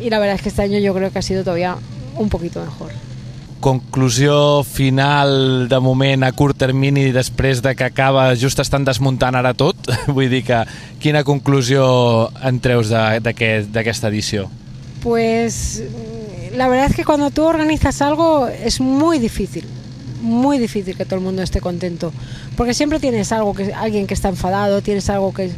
y la verdad es que este año yo creo que ha sido todavía un poquito mejor. Conclusió final de moment a curt termini després de que acaba just estan desmuntant ara tot. Vull dir que quina conclusió en treus d'aquesta edició? Pues la verdad es que cuando tú organizas algo es muy difícil, muy difícil que todo el mundo esté contento, porque siempre tienes algo que alguien que está enfadado, tienes algo que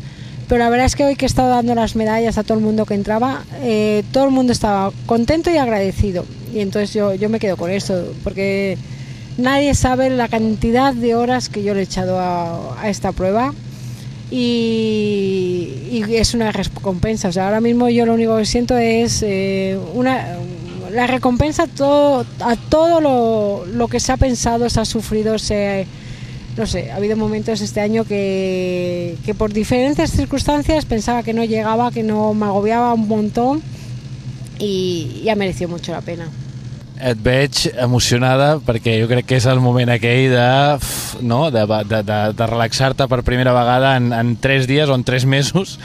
pero la verdad es que hoy que he estado dando las medallas a todo el mundo que entraba, eh, todo el mundo estaba contento y agradecido. Y entonces yo, yo me quedo con eso, porque nadie sabe la cantidad de horas que yo le he echado a, a esta prueba y, y es una recompensa. O sea, ahora mismo yo lo único que siento es eh, una, la recompensa todo, a todo lo, lo que se ha pensado, se ha sufrido, se, no sé, ha habido momentos este año que, que por diferentes circunstancias pensaba que no llegaba, que no me agobiaba un montón y, y ha merecido mucho la pena. Et veig emocionada perquè jo crec que és el moment aquell de, no? de, de, de, de relaxar-te per primera vegada en, en tres dies o en tres mesos.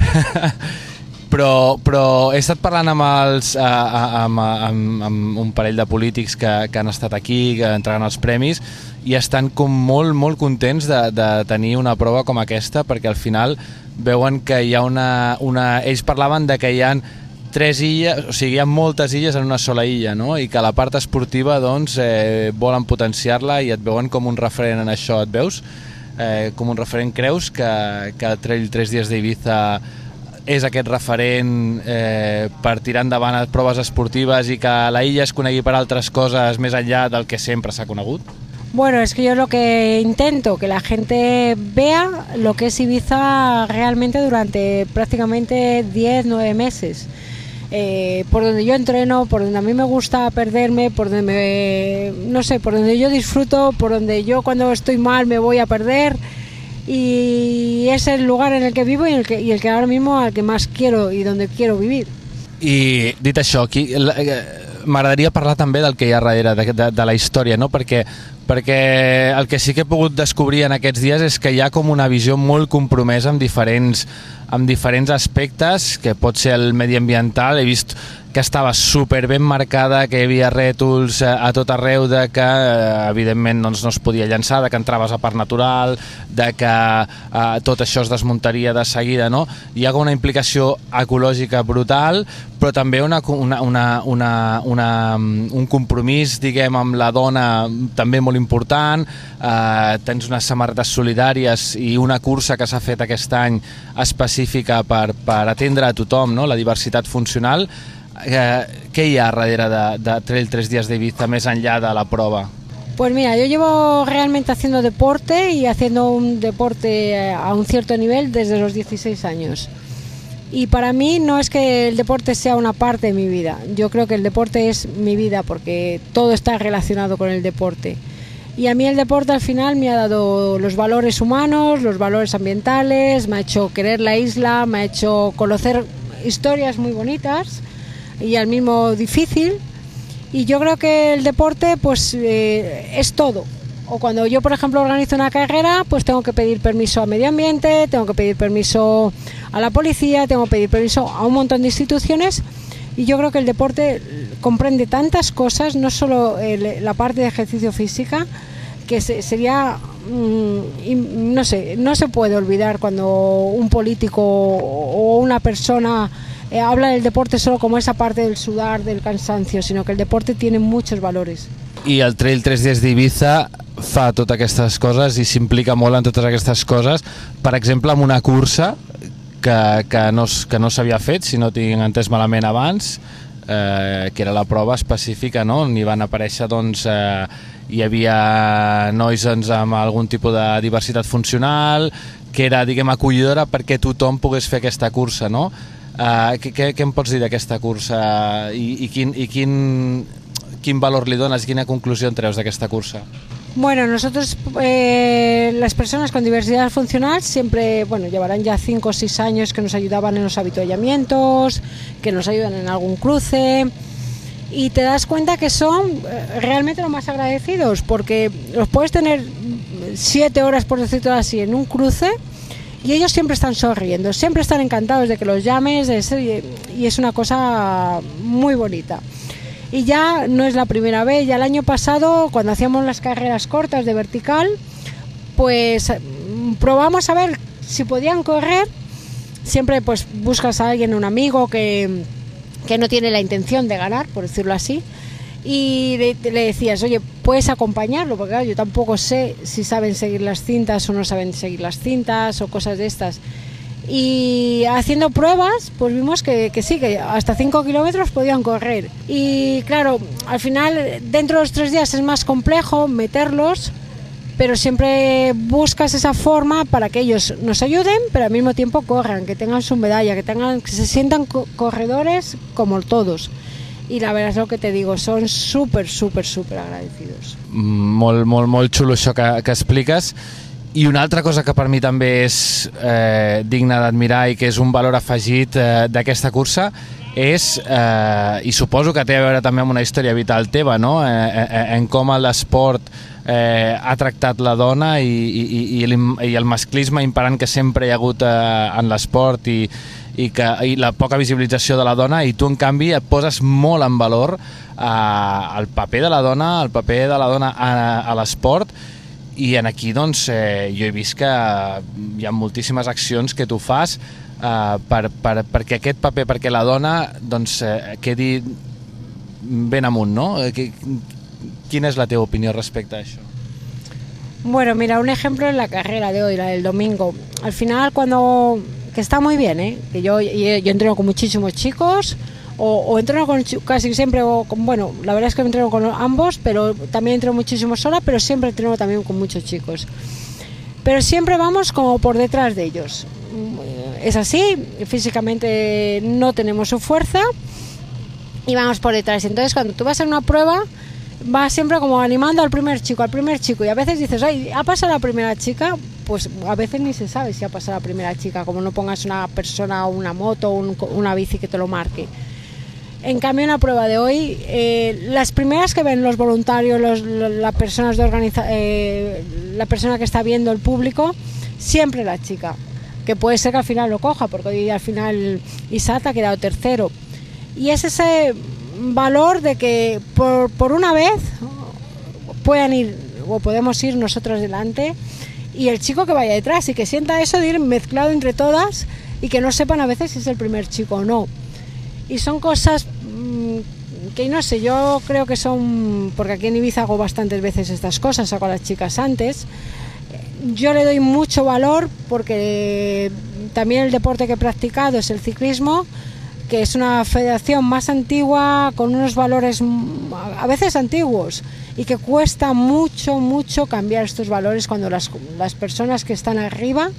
però, però he estat parlant amb, els, a, a, amb, amb, amb un parell de polítics que, que han estat aquí, que entregant els premis, i estan com molt, molt contents de, de tenir una prova com aquesta, perquè al final veuen que hi ha una... una ells parlaven de que hi ha tres illes, o sigui, hi ha moltes illes en una sola illa, no? I que la part esportiva, doncs, eh, volen potenciar-la i et veuen com un referent en això, et veus? Eh, com un referent, creus que, que el Trail 3 dies d'Ibiza és aquest referent eh, per tirar endavant a proves esportives i que la illa es conegui per altres coses més enllà del que sempre s'ha conegut? Bueno, es que yo lo que intento, que la gente vea lo que es Ibiza realmente durante prácticamente 10, 9 meses. Eh, por donde yo entreno, por donde a mí me gusta perderme, por donde me, no sé, por donde yo disfruto, por donde yo cuando estoy mal me voy a perder y es el lugar en el que vivo y el que, y el que ahora mismo al que más quiero y donde quiero vivir. I dit això, aquí, eh, m'agradaria parlar també del que hi ha darrere, de, de, de la història, no? perquè, perquè el que sí que he pogut descobrir en aquests dies és que hi ha com una visió molt compromesa amb diferents, amb diferents aspectes, que pot ser el mediambiental, he vist que estava super ben marcada, que hi havia rètols eh, a tot arreu de que, eh, evidentment, doncs, no es podia llançar, de que entraves a part natural, de que eh, tot això es desmuntaria de seguida, no? Hi ha una implicació ecològica brutal, però també una, una, una, una, una, un compromís, diguem, amb la dona també molt important, eh, tens unes samarretes solidàries i una cursa que s'ha fet aquest any específica per, per atendre a tothom, no? la diversitat funcional, eh, què hi ha darrere de, de Trail 3 dies d'Ibiza més enllà de la prova? Pues mira, yo llevo realmente haciendo deporte y haciendo un deporte eh, a un cierto nivel desde los 16 años. Y para mí no es que el deporte sea una parte de mi vida, yo creo que el deporte es mi vida porque todo está relacionado con el deporte. Y a mí el deporte al final me ha dado los valores humanos, los valores ambientales, me ha hecho querer la isla, me ha hecho conocer historias muy bonitas y al mismo difícil. Y yo creo que el deporte pues eh, es todo. O cuando yo, por ejemplo, organizo una carrera, pues tengo que pedir permiso a medio ambiente, tengo que pedir permiso a la policía, tengo que pedir permiso a un montón de instituciones. Y yo creo que el deporte comprende tantas cosas, no solo el- la parte de ejercicio física, que se- sería, mm, no sé, no se puede olvidar cuando un político o una persona eh, habla del deporte solo como esa parte del sudar, del cansancio, sino que el deporte tiene muchos valores. I el Trail 3 dies d'Ibiza fa totes aquestes coses i s'implica molt en totes aquestes coses. Per exemple, amb una cursa que, que no, que no s'havia fet, si no tinc entès malament abans, eh, que era la prova específica, no? on hi van aparèixer doncs, eh, hi havia nois doncs, amb algun tipus de diversitat funcional, que era, diguem, acollidora perquè tothom pogués fer aquesta cursa, no? Uh, què, què, què em pots dir d'aquesta cursa i, i, quin, i quin, quin valor li dones, quina conclusió en treus d'aquesta cursa? Bueno, nosotros, eh, las personas con diversidad funcional, siempre, bueno, llevarán ya 5 o 6 años que nos ayudaban en los habituallamientos, que nos ayudan en algún cruce, y te das cuenta que son eh, realmente los más agradecidos, porque los puedes tener 7 horas, por decirlo así, en un cruce, y ellos siempre están sonriendo, siempre están encantados de que los llames, de y es una cosa muy bonita. Y ya no es la primera vez, ya el año pasado, cuando hacíamos las carreras cortas de vertical, pues mm, probamos a ver si podían correr. Siempre pues buscas a alguien, un amigo que, que no tiene la intención de ganar, por decirlo así, y le, le decías, oye, puedes acompañarlo, porque claro, yo tampoco sé si saben seguir las cintas o no saben seguir las cintas o cosas de estas. Y haciendo pruebas, pues vimos que, que sí, que hasta 5 kilómetros podían correr. Y claro, al final, dentro de los tres días es más complejo meterlos, pero siempre buscas esa forma para que ellos nos ayuden, pero al mismo tiempo corran, que tengan su medalla, que, tengan, que se sientan co- corredores como todos. Y la verdad es lo que te digo, son súper, súper, súper agradecidos. Molt, molt, molt xulo això que, que. I una altra cosa que per mi també és eh, digna d'admirar i que és un valor afegit eh, d'aquesta cursa és, eh, i suposo que té a veure també amb una història vital teva, no? eh, eh, en com l'esport eh, ha tractat la dona i, i, i, i, el masclisme imperant que sempre hi ha hagut eh, en l'esport i, i, que, i la poca visibilització de la dona i tu en canvi et poses molt en valor eh, el paper de la dona, el paper de la dona a, a l'esport i en aquí doncs eh, jo he vist que hi ha moltíssimes accions que tu fas eh, per, per, perquè aquest paper, perquè la dona doncs eh, quedi ben amunt, no? Eh, Quina és la teva opinió respecte a això? Bueno, mira, un ejemplo es la carrera de hoy, la del domingo. Al final, cuando. que está muy bien, ¿eh? Que yo, yo entreno con muchísimos chicos, o, entreno con casi siempre, o con, bueno, la verdad es que entreno con ambos, pero también entreno muchísimo sola, pero siempre entreno también con muchos chicos. Pero siempre vamos como por detrás de ellos. Mm, Es así, físicamente no tenemos su fuerza y vamos por detrás. Entonces, cuando tú vas a una prueba, vas siempre como animando al primer chico, al primer chico, y a veces dices, ay, ¿ha pasado la primera chica? Pues a veces ni se sabe si ha pasado la primera chica, como no pongas una persona una moto un- una bici que te lo marque. En cambio, en la prueba de hoy, eh, las primeras que ven los voluntarios, los, lo- las personas de organiza eh, la persona que está viendo el público, siempre la chica. Que puede ser que al final lo coja, porque hoy al final Isata ha quedado tercero. Y es ese valor de que por, por una vez puedan ir o podemos ir nosotros delante y el chico que vaya detrás y que sienta eso de ir mezclado entre todas y que no sepan a veces si es el primer chico o no. Y son cosas que no sé, yo creo que son, porque aquí en Ibiza hago bastantes veces estas cosas, saco a las chicas antes, yo le doy mucho valor porque también el deporte que he practicado es el ciclismo, que es una federación más antigua, con unos valores a veces antiguos, y que cuesta mucho, mucho cambiar estos valores cuando las, las personas que están arriba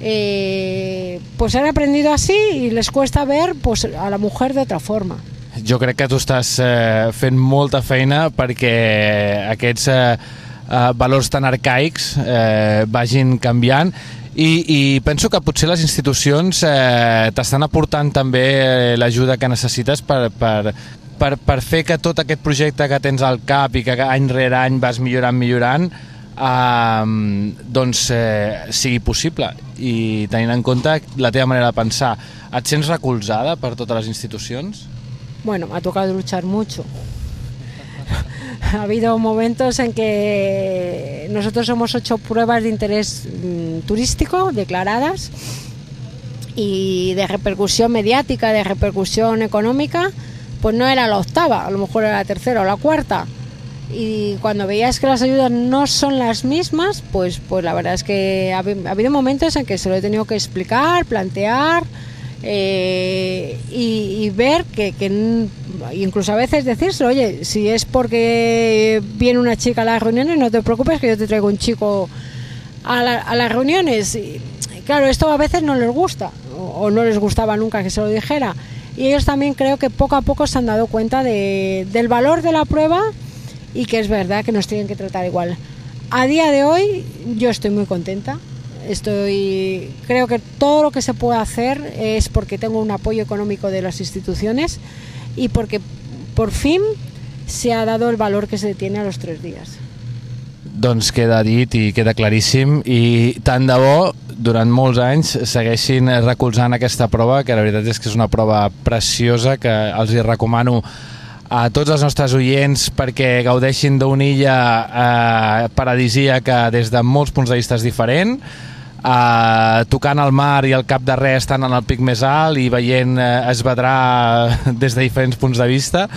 eh, pues han aprendido así y les cuesta ver pues, a la mujer de otra forma. Jo crec que tu estàs eh, fent molta feina perquè aquests eh, eh, valors tan arcaics eh, vagin canviant i, i penso que potser les institucions eh, t'estan aportant també eh, l'ajuda que necessites per, per, per, per fer que tot aquest projecte que tens al cap i que any rere any vas millorant, millorant, eh, doncs eh, sigui possible i tenint en compte la teva manera de pensar. Et sents recolzada per totes les institucions? Bueno, me ha tocado luchar mucho. ha habido momentos en que nosotros hemos hecho pruebas de interés mm, turístico declaradas y de repercusión mediática, de repercusión económica, pues no era la octava, a lo mejor era la tercera o la cuarta. Y cuando veías que las ayudas no son las mismas, pues, pues la verdad es que ha, habi- ha habido momentos en que se lo he tenido que explicar, plantear eh, y, y ver que, que incluso a veces decírselo, oye, si es porque viene una chica a las reuniones, no te preocupes que yo te traigo un chico a, la- a las reuniones. Y, claro, esto a veces no les gusta o, o no les gustaba nunca que se lo dijera. Y ellos también creo que poco a poco se han dado cuenta de- del valor de la prueba y que es verdad que nos tienen que tratar igual. A día de hoy yo estoy muy contenta. Estoy, creo que todo lo que se puede hacer es porque tengo un apoyo económico de las instituciones y porque por fin se ha dado el valor que se tiene a los tres días. Doncs queda dit i queda claríssim i tant de bo durant molts anys segueixin recolzant aquesta prova que la veritat és que és una prova preciosa que els hi recomano a tots els nostres oients perquè gaudeixin d'una illa eh, paradisíaca des de molts punts de vista diferent eh, tocant el mar i el cap de res estant en el pic més alt i veient eh, esvedrar des de diferents punts de vista.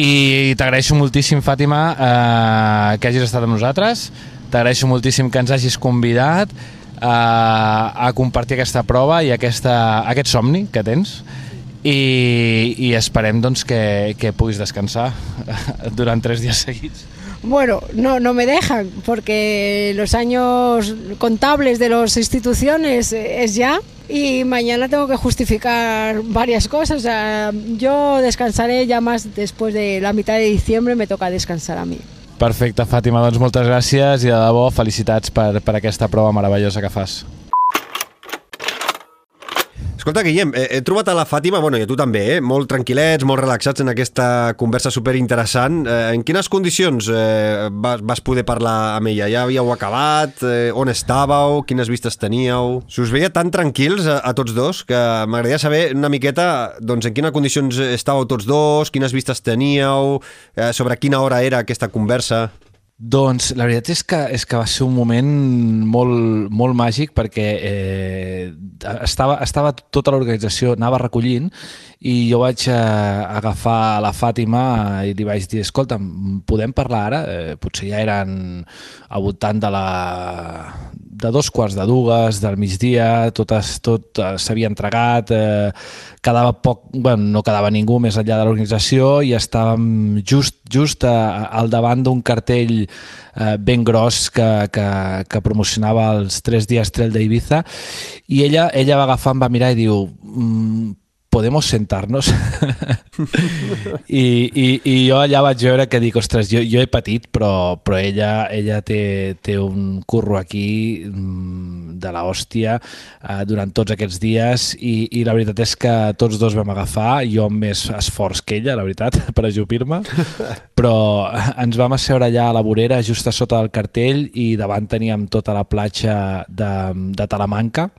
I t'agraeixo moltíssim Fàtima eh, que hagis estat amb nosaltres. T'agraeixo moltíssim que ens hagis convidat eh, a compartir aquesta prova i aquesta, aquest somni que tens. I, i esperem doncs, que, que puguis descansar durant tres dies seguits. Bueno, no, no me dejan porque los años contables de las instituciones es ya y mañana tengo que justificar varias cosas. O sea, yo descansaré ya más después de la mitad de diciembre, me toca descansar a mi. Perfecte, Fàtima, doncs moltes gràcies i de debò felicitats per, per aquesta prova meravellosa que fas. Escolta, Guillem, he, he trobat a la Fàtima, bueno, i a tu també, eh? molt tranquil·lets, molt relaxats en aquesta conversa superinteressant. Eh, en quines condicions eh, vas, vas poder parlar amb ella? Ja havíeu acabat? Eh, on estàveu? Quines vistes teníeu? Si us veia tan tranquils a, a tots dos que m'agradaria saber una miqueta doncs, en quines condicions estàveu tots dos, quines vistes teníeu, eh, sobre quina hora era aquesta conversa... Doncs la veritat és que, és que va ser un moment molt, molt màgic perquè eh, estava, estava tota l'organització, anava recollint i jo vaig eh, agafar la Fàtima i li vaig dir, escolta, podem parlar ara? Eh, potser ja eren al voltant de la de dos quarts de dues, del migdia, tot, es, tot eh, s'havia entregat, eh, quedava poc, bueno, no quedava ningú més enllà de l'organització i estàvem just, just a, al davant d'un cartell eh, ben gros que, que, que promocionava els tres dies trail d'Ibiza i ella, ella va agafar, em va mirar i diu mm, podemos sentarnos? I, i, I jo allà vaig veure que dic, ostres, jo, jo he patit, però, però ella, ella té, té un curro aquí mm, de la hòstia eh, durant tots aquests dies i, i la veritat és que tots dos vam agafar, jo amb més esforç que ella, la veritat, per ajupir-me, però ens vam asseure allà a la vorera, just a sota del cartell, i davant teníem tota la platja de, de Talamanca,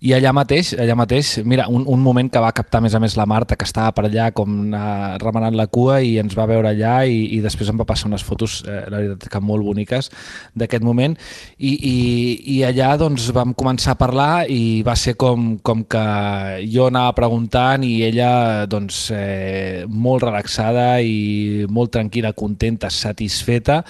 i allà mateix, allà mateix, mira, un, un moment que va captar més a més la Marta, que estava per allà com uh, remenant la cua i ens va veure allà i, i després em va passar unes fotos, eh, la veritat que molt boniques, d'aquest moment. I, i, i allà doncs vam començar a parlar i va ser com, com que jo anava preguntant i ella doncs eh, molt relaxada i molt tranquil·la, contenta, satisfeta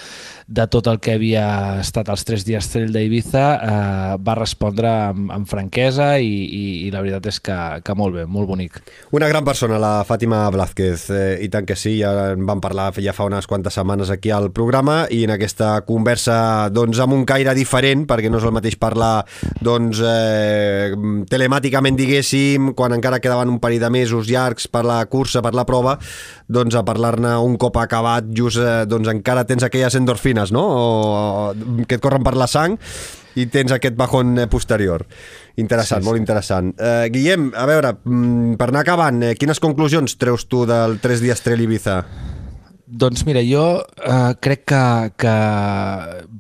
de tot el que havia estat els tres dies trail d'Ibiza eh, va respondre amb, amb franquesa i, i, i la veritat és que, que molt bé, molt bonic. Una gran persona, la Fàtima Blázquez, eh, i tant que sí, ja en vam parlar ja fa unes quantes setmanes aquí al programa i en aquesta conversa doncs, amb un caire diferent, perquè no és el mateix parlar doncs, eh, telemàticament, diguéssim, quan encara quedaven un parell de mesos llargs per la cursa, per la prova, doncs a parlar-ne un cop acabat, just eh, doncs encara tens aquelles endorfines no? O, o que et corren per la sang i tens aquest bajón eh, posterior. Interessant, sí, sí. molt interessant. Uh, Guillem, a veure, mm, per anar acabant, eh, quines conclusions treus tu del 3 dies Trail Ibiza? Doncs mira, jo eh, crec que, que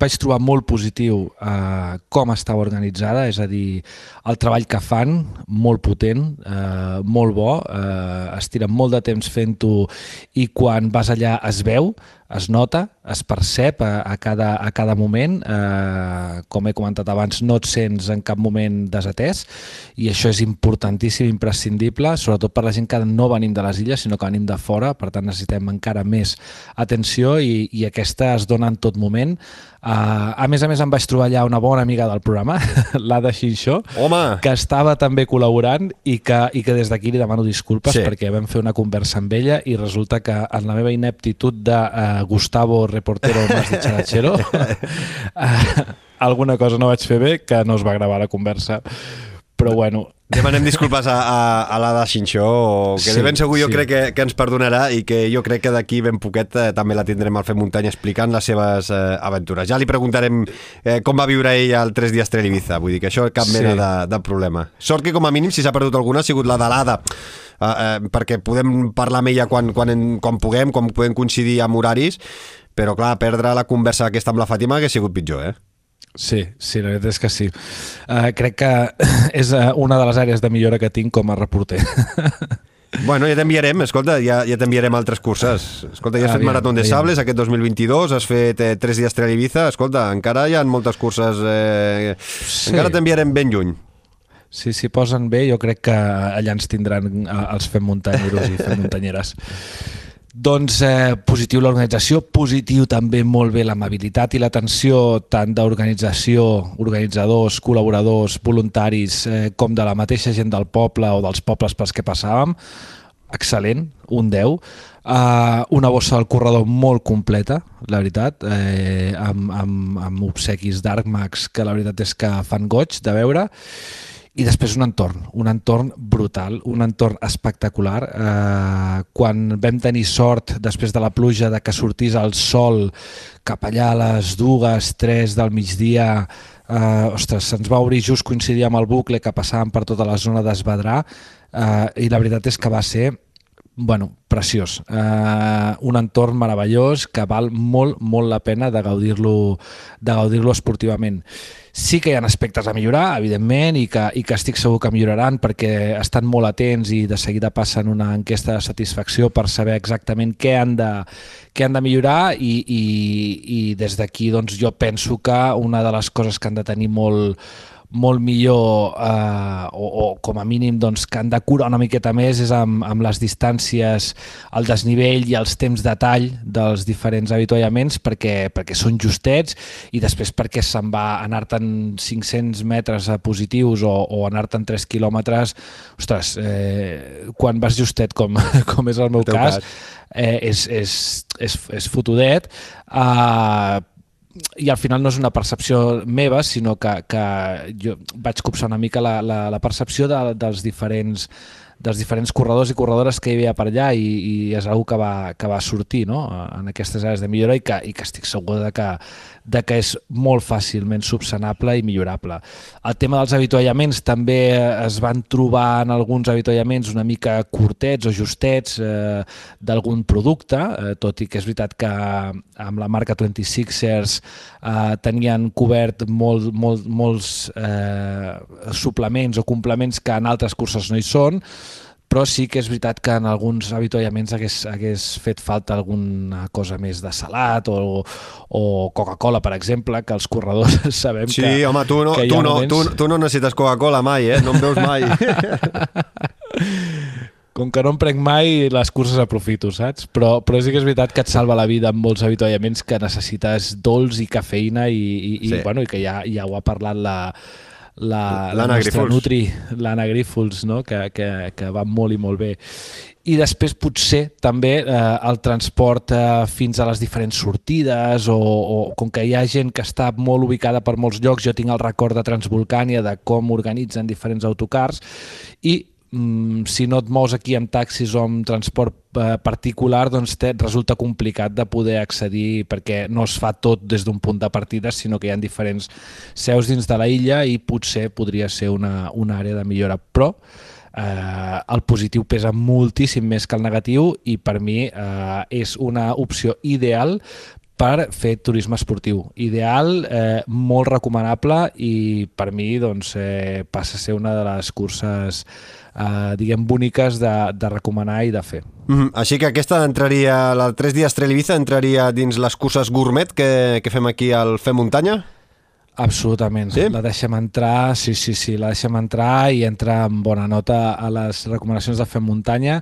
vaig trobar molt positiu eh, com estava organitzada, és a dir, el treball que fan, molt potent, eh, molt bo, eh, es tira molt de temps fent-ho i quan vas allà es veu, es nota, es percep a, a, cada, a cada moment. Eh, com he comentat abans, no et sents en cap moment desatès i això és importantíssim, imprescindible, sobretot per la gent que no venim de les illes, sinó que venim de fora, per tant necessitem encara més atenció i, i aquesta es dona en tot moment. Uh, a més a més em vaig trobar allà una bona amiga del programa, l'Ada Xinxó, Home! que estava també col·laborant i que, i que des d'aquí li demano disculpes Sí. perquè vam fer una conversa amb ella i resulta que en la meva ineptitud de uh, Gustavo, reportero más dicharachero, uh, alguna cosa no vaig fer bé que no es va gravar la conversa però bueno, Demanem disculpes a, a, a l'Ada Xinxó, que Sí, de ben segur jo sí. crec que, que ens perdonarà i que jo crec que d'aquí ben poquet eh, també la tindrem al Fem Muntanya explicant les seves eh, aventures. Ja li preguntarem eh, com va viure ell el 3 dies Trail Ibiza, vull dir que això cap Sí. mena de, de problema. Sort que com a mínim si s'ha perdut alguna ha sigut la de l'Ada, eh, eh, perquè podem parlar amb ella quan, quan, en, quan puguem, quan podem coincidir amb horaris, però clar, perdre la conversa aquesta amb la Fàtima hagués sigut pitjor, eh? Sí, sí, la veritat és que sí. Uh, crec que és uh, una de les àrees de millora que tinc com a reporter. Bueno, ja t'enviarem, escolta, ja, ja t'enviarem altres curses. Escolta, ja has fet Aviam, Marató de aviam. Sables aquest 2022, has fet eh, 3 dies Trail Ibiza, escolta, encara hi ha moltes curses, eh, Sí. encara t'enviarem ben lluny. Si s'hi posen bé, jo crec que allà ens tindran eh, els fem muntanyeros i fem muntanyeres. Doncs eh, positiu l'organització, positiu també molt bé l'amabilitat i l'atenció tant d'organització, organitzadors, col·laboradors, voluntaris, eh, com de la mateixa gent del poble o dels pobles pels que passàvem. Excel·lent, un 10. Uh, una bossa del corredor molt completa, la veritat, eh, amb, amb, amb obsequis d'Arcmax que la veritat és que fan goig de veure i després un entorn, un entorn brutal, un entorn espectacular. Eh, quan vam tenir sort, després de la pluja, de que sortís el sol cap allà a les dues, tres del migdia, eh, ostres, se'ns va obrir just coincidir amb el bucle que passàvem per tota la zona d'Esbadrà eh, i la veritat és que va ser bueno, preciós. Uh, un entorn meravellós que val molt, molt la pena de gaudir-lo de gaudir-lo esportivament. Sí que hi ha aspectes a millorar, evidentment, i que, i que estic segur que milloraran perquè estan molt atents i de seguida passen una enquesta de satisfacció per saber exactament què han de, què han de millorar i, i, i des d'aquí doncs, jo penso que una de les coses que han de tenir molt, molt millor eh, o, o com a mínim doncs, que han de curar una miqueta més és amb, amb les distàncies, el desnivell i els temps de tall dels diferents avituallaments perquè, perquè són justets i després perquè se'n va anar-te'n 500 metres a positius o, o anar-te'n 3 quilòmetres ostres, eh, quan vas justet com, com és el meu El cas, cas. eh, és, és, és, és fotudet eh, i al final no és una percepció meva, sinó que, que jo vaig copsar una mica la, la, la percepció de, dels diferents dels diferents corredors i corredores que hi havia per allà i, i és una que va, que va sortir no? en aquestes àrees de millora i que, i que estic segur de que, de que és molt fàcilment subsanable i millorable. El tema dels avituallaments també es van trobar en alguns avituallaments una mica curtets o justets eh, d'algun producte, eh, tot i que és veritat que amb la marca 26ers eh, tenien cobert molt, molt, molts eh, suplements o complements que en altres curses no hi són, però sí que és veritat que en alguns avituallaments hagués, hagués fet falta alguna cosa més de salat o, o Coca-Cola, per exemple, que els corredors sabem Sí, que, home, tu no, tu no, moments- tu, tu no necessites Coca-Cola mai, eh? No em veus mai. Com que no em prenc mai, les curses aprofito, saps? Però, però sí que és veritat que et salva la vida en molts avituallaments que necessites dolç i cafeïna i, i, i, Sí. bueno, i que ja, ja ho ha parlat la, la, la nostra. Nutri, l'Anna Grífols, no? que, que, que va molt i molt bé. I després potser també eh, el transport eh, fins a les diferents sortides o, o com que hi ha gent que està molt ubicada per molts llocs, jo tinc el record de Transvolcània, de com organitzen diferents autocars i si no et mous aquí amb taxis o amb transport eh, particular, doncs te, resulta complicat de poder accedir perquè no es fa tot des d'un punt de partida, sinó que hi ha diferents seus dins de la illa i potser podria ser una, una àrea de millora. Però eh, el positiu pesa moltíssim més que el negatiu i per mi eh, és una opció ideal per fer turisme esportiu. Ideal, eh, molt recomanable i per mi doncs, eh, passa a ser una de les curses eh, diguem boniques de, de recomanar i de fer. Mhm, Així que aquesta entraria, la 3 dies Trail Ibiza entraria dins les curses gourmet que, que fem aquí al Fem Muntanya? Absolutament. Sí? La deixem entrar, sí, sí, sí, la deixem entrar i entra amb bona nota a les recomanacions de Fem Muntanya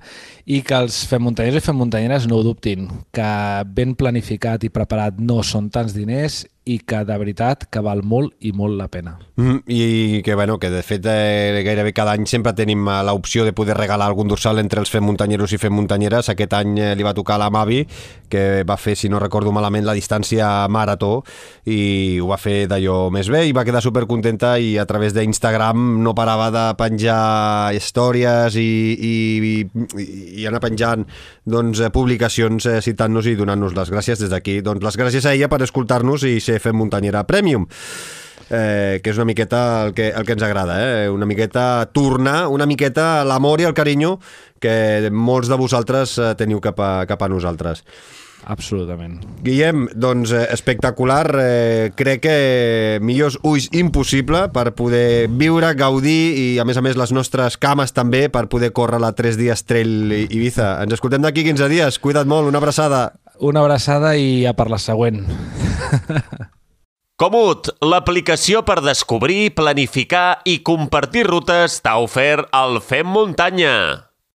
i que els Fem Muntanyers i Fem Muntanyeres no ho dubtin, que ben planificat i preparat no són tants diners i que de veritat que val molt i molt la pena. Mm, I que, bueno, que de fet eh, gairebé cada any sempre tenim eh, l'opció de poder regalar algun dorsal entre els fem muntanyeros i fem muntanyeres. Aquest any eh, li va tocar la Mavi, que va fer, si no recordo malament, la distància marató i ho va fer d'allò més bé i va quedar supercontenta i a través d'Instagram no parava de penjar històries i, i, i, i anar penjant doncs, eh, publicacions eh, citant-nos i donant-nos les gràcies des d'aquí. Doncs les gràcies a ella per escoltar-nos i ser Fem Muntanyera Premium eh, que és una miqueta el que, el que ens agrada, eh? una miqueta tornar, una miqueta l'amor i el carinyo que molts de vosaltres eh, teniu cap a, cap a nosaltres. Absolutament. Guillem, doncs eh, espectacular, eh, crec que millors ulls impossible per poder viure, gaudir i a més a més les nostres cames també per poder córrer la 3 dies Trail Ibiza. Ens escoltem d'aquí 15 dies, cuida't molt, una abraçada. Una abraçada i a per la següent. Comut, l'aplicació per descobrir, planificar i compartir rutes t'ha ofert el Fem Muntanya.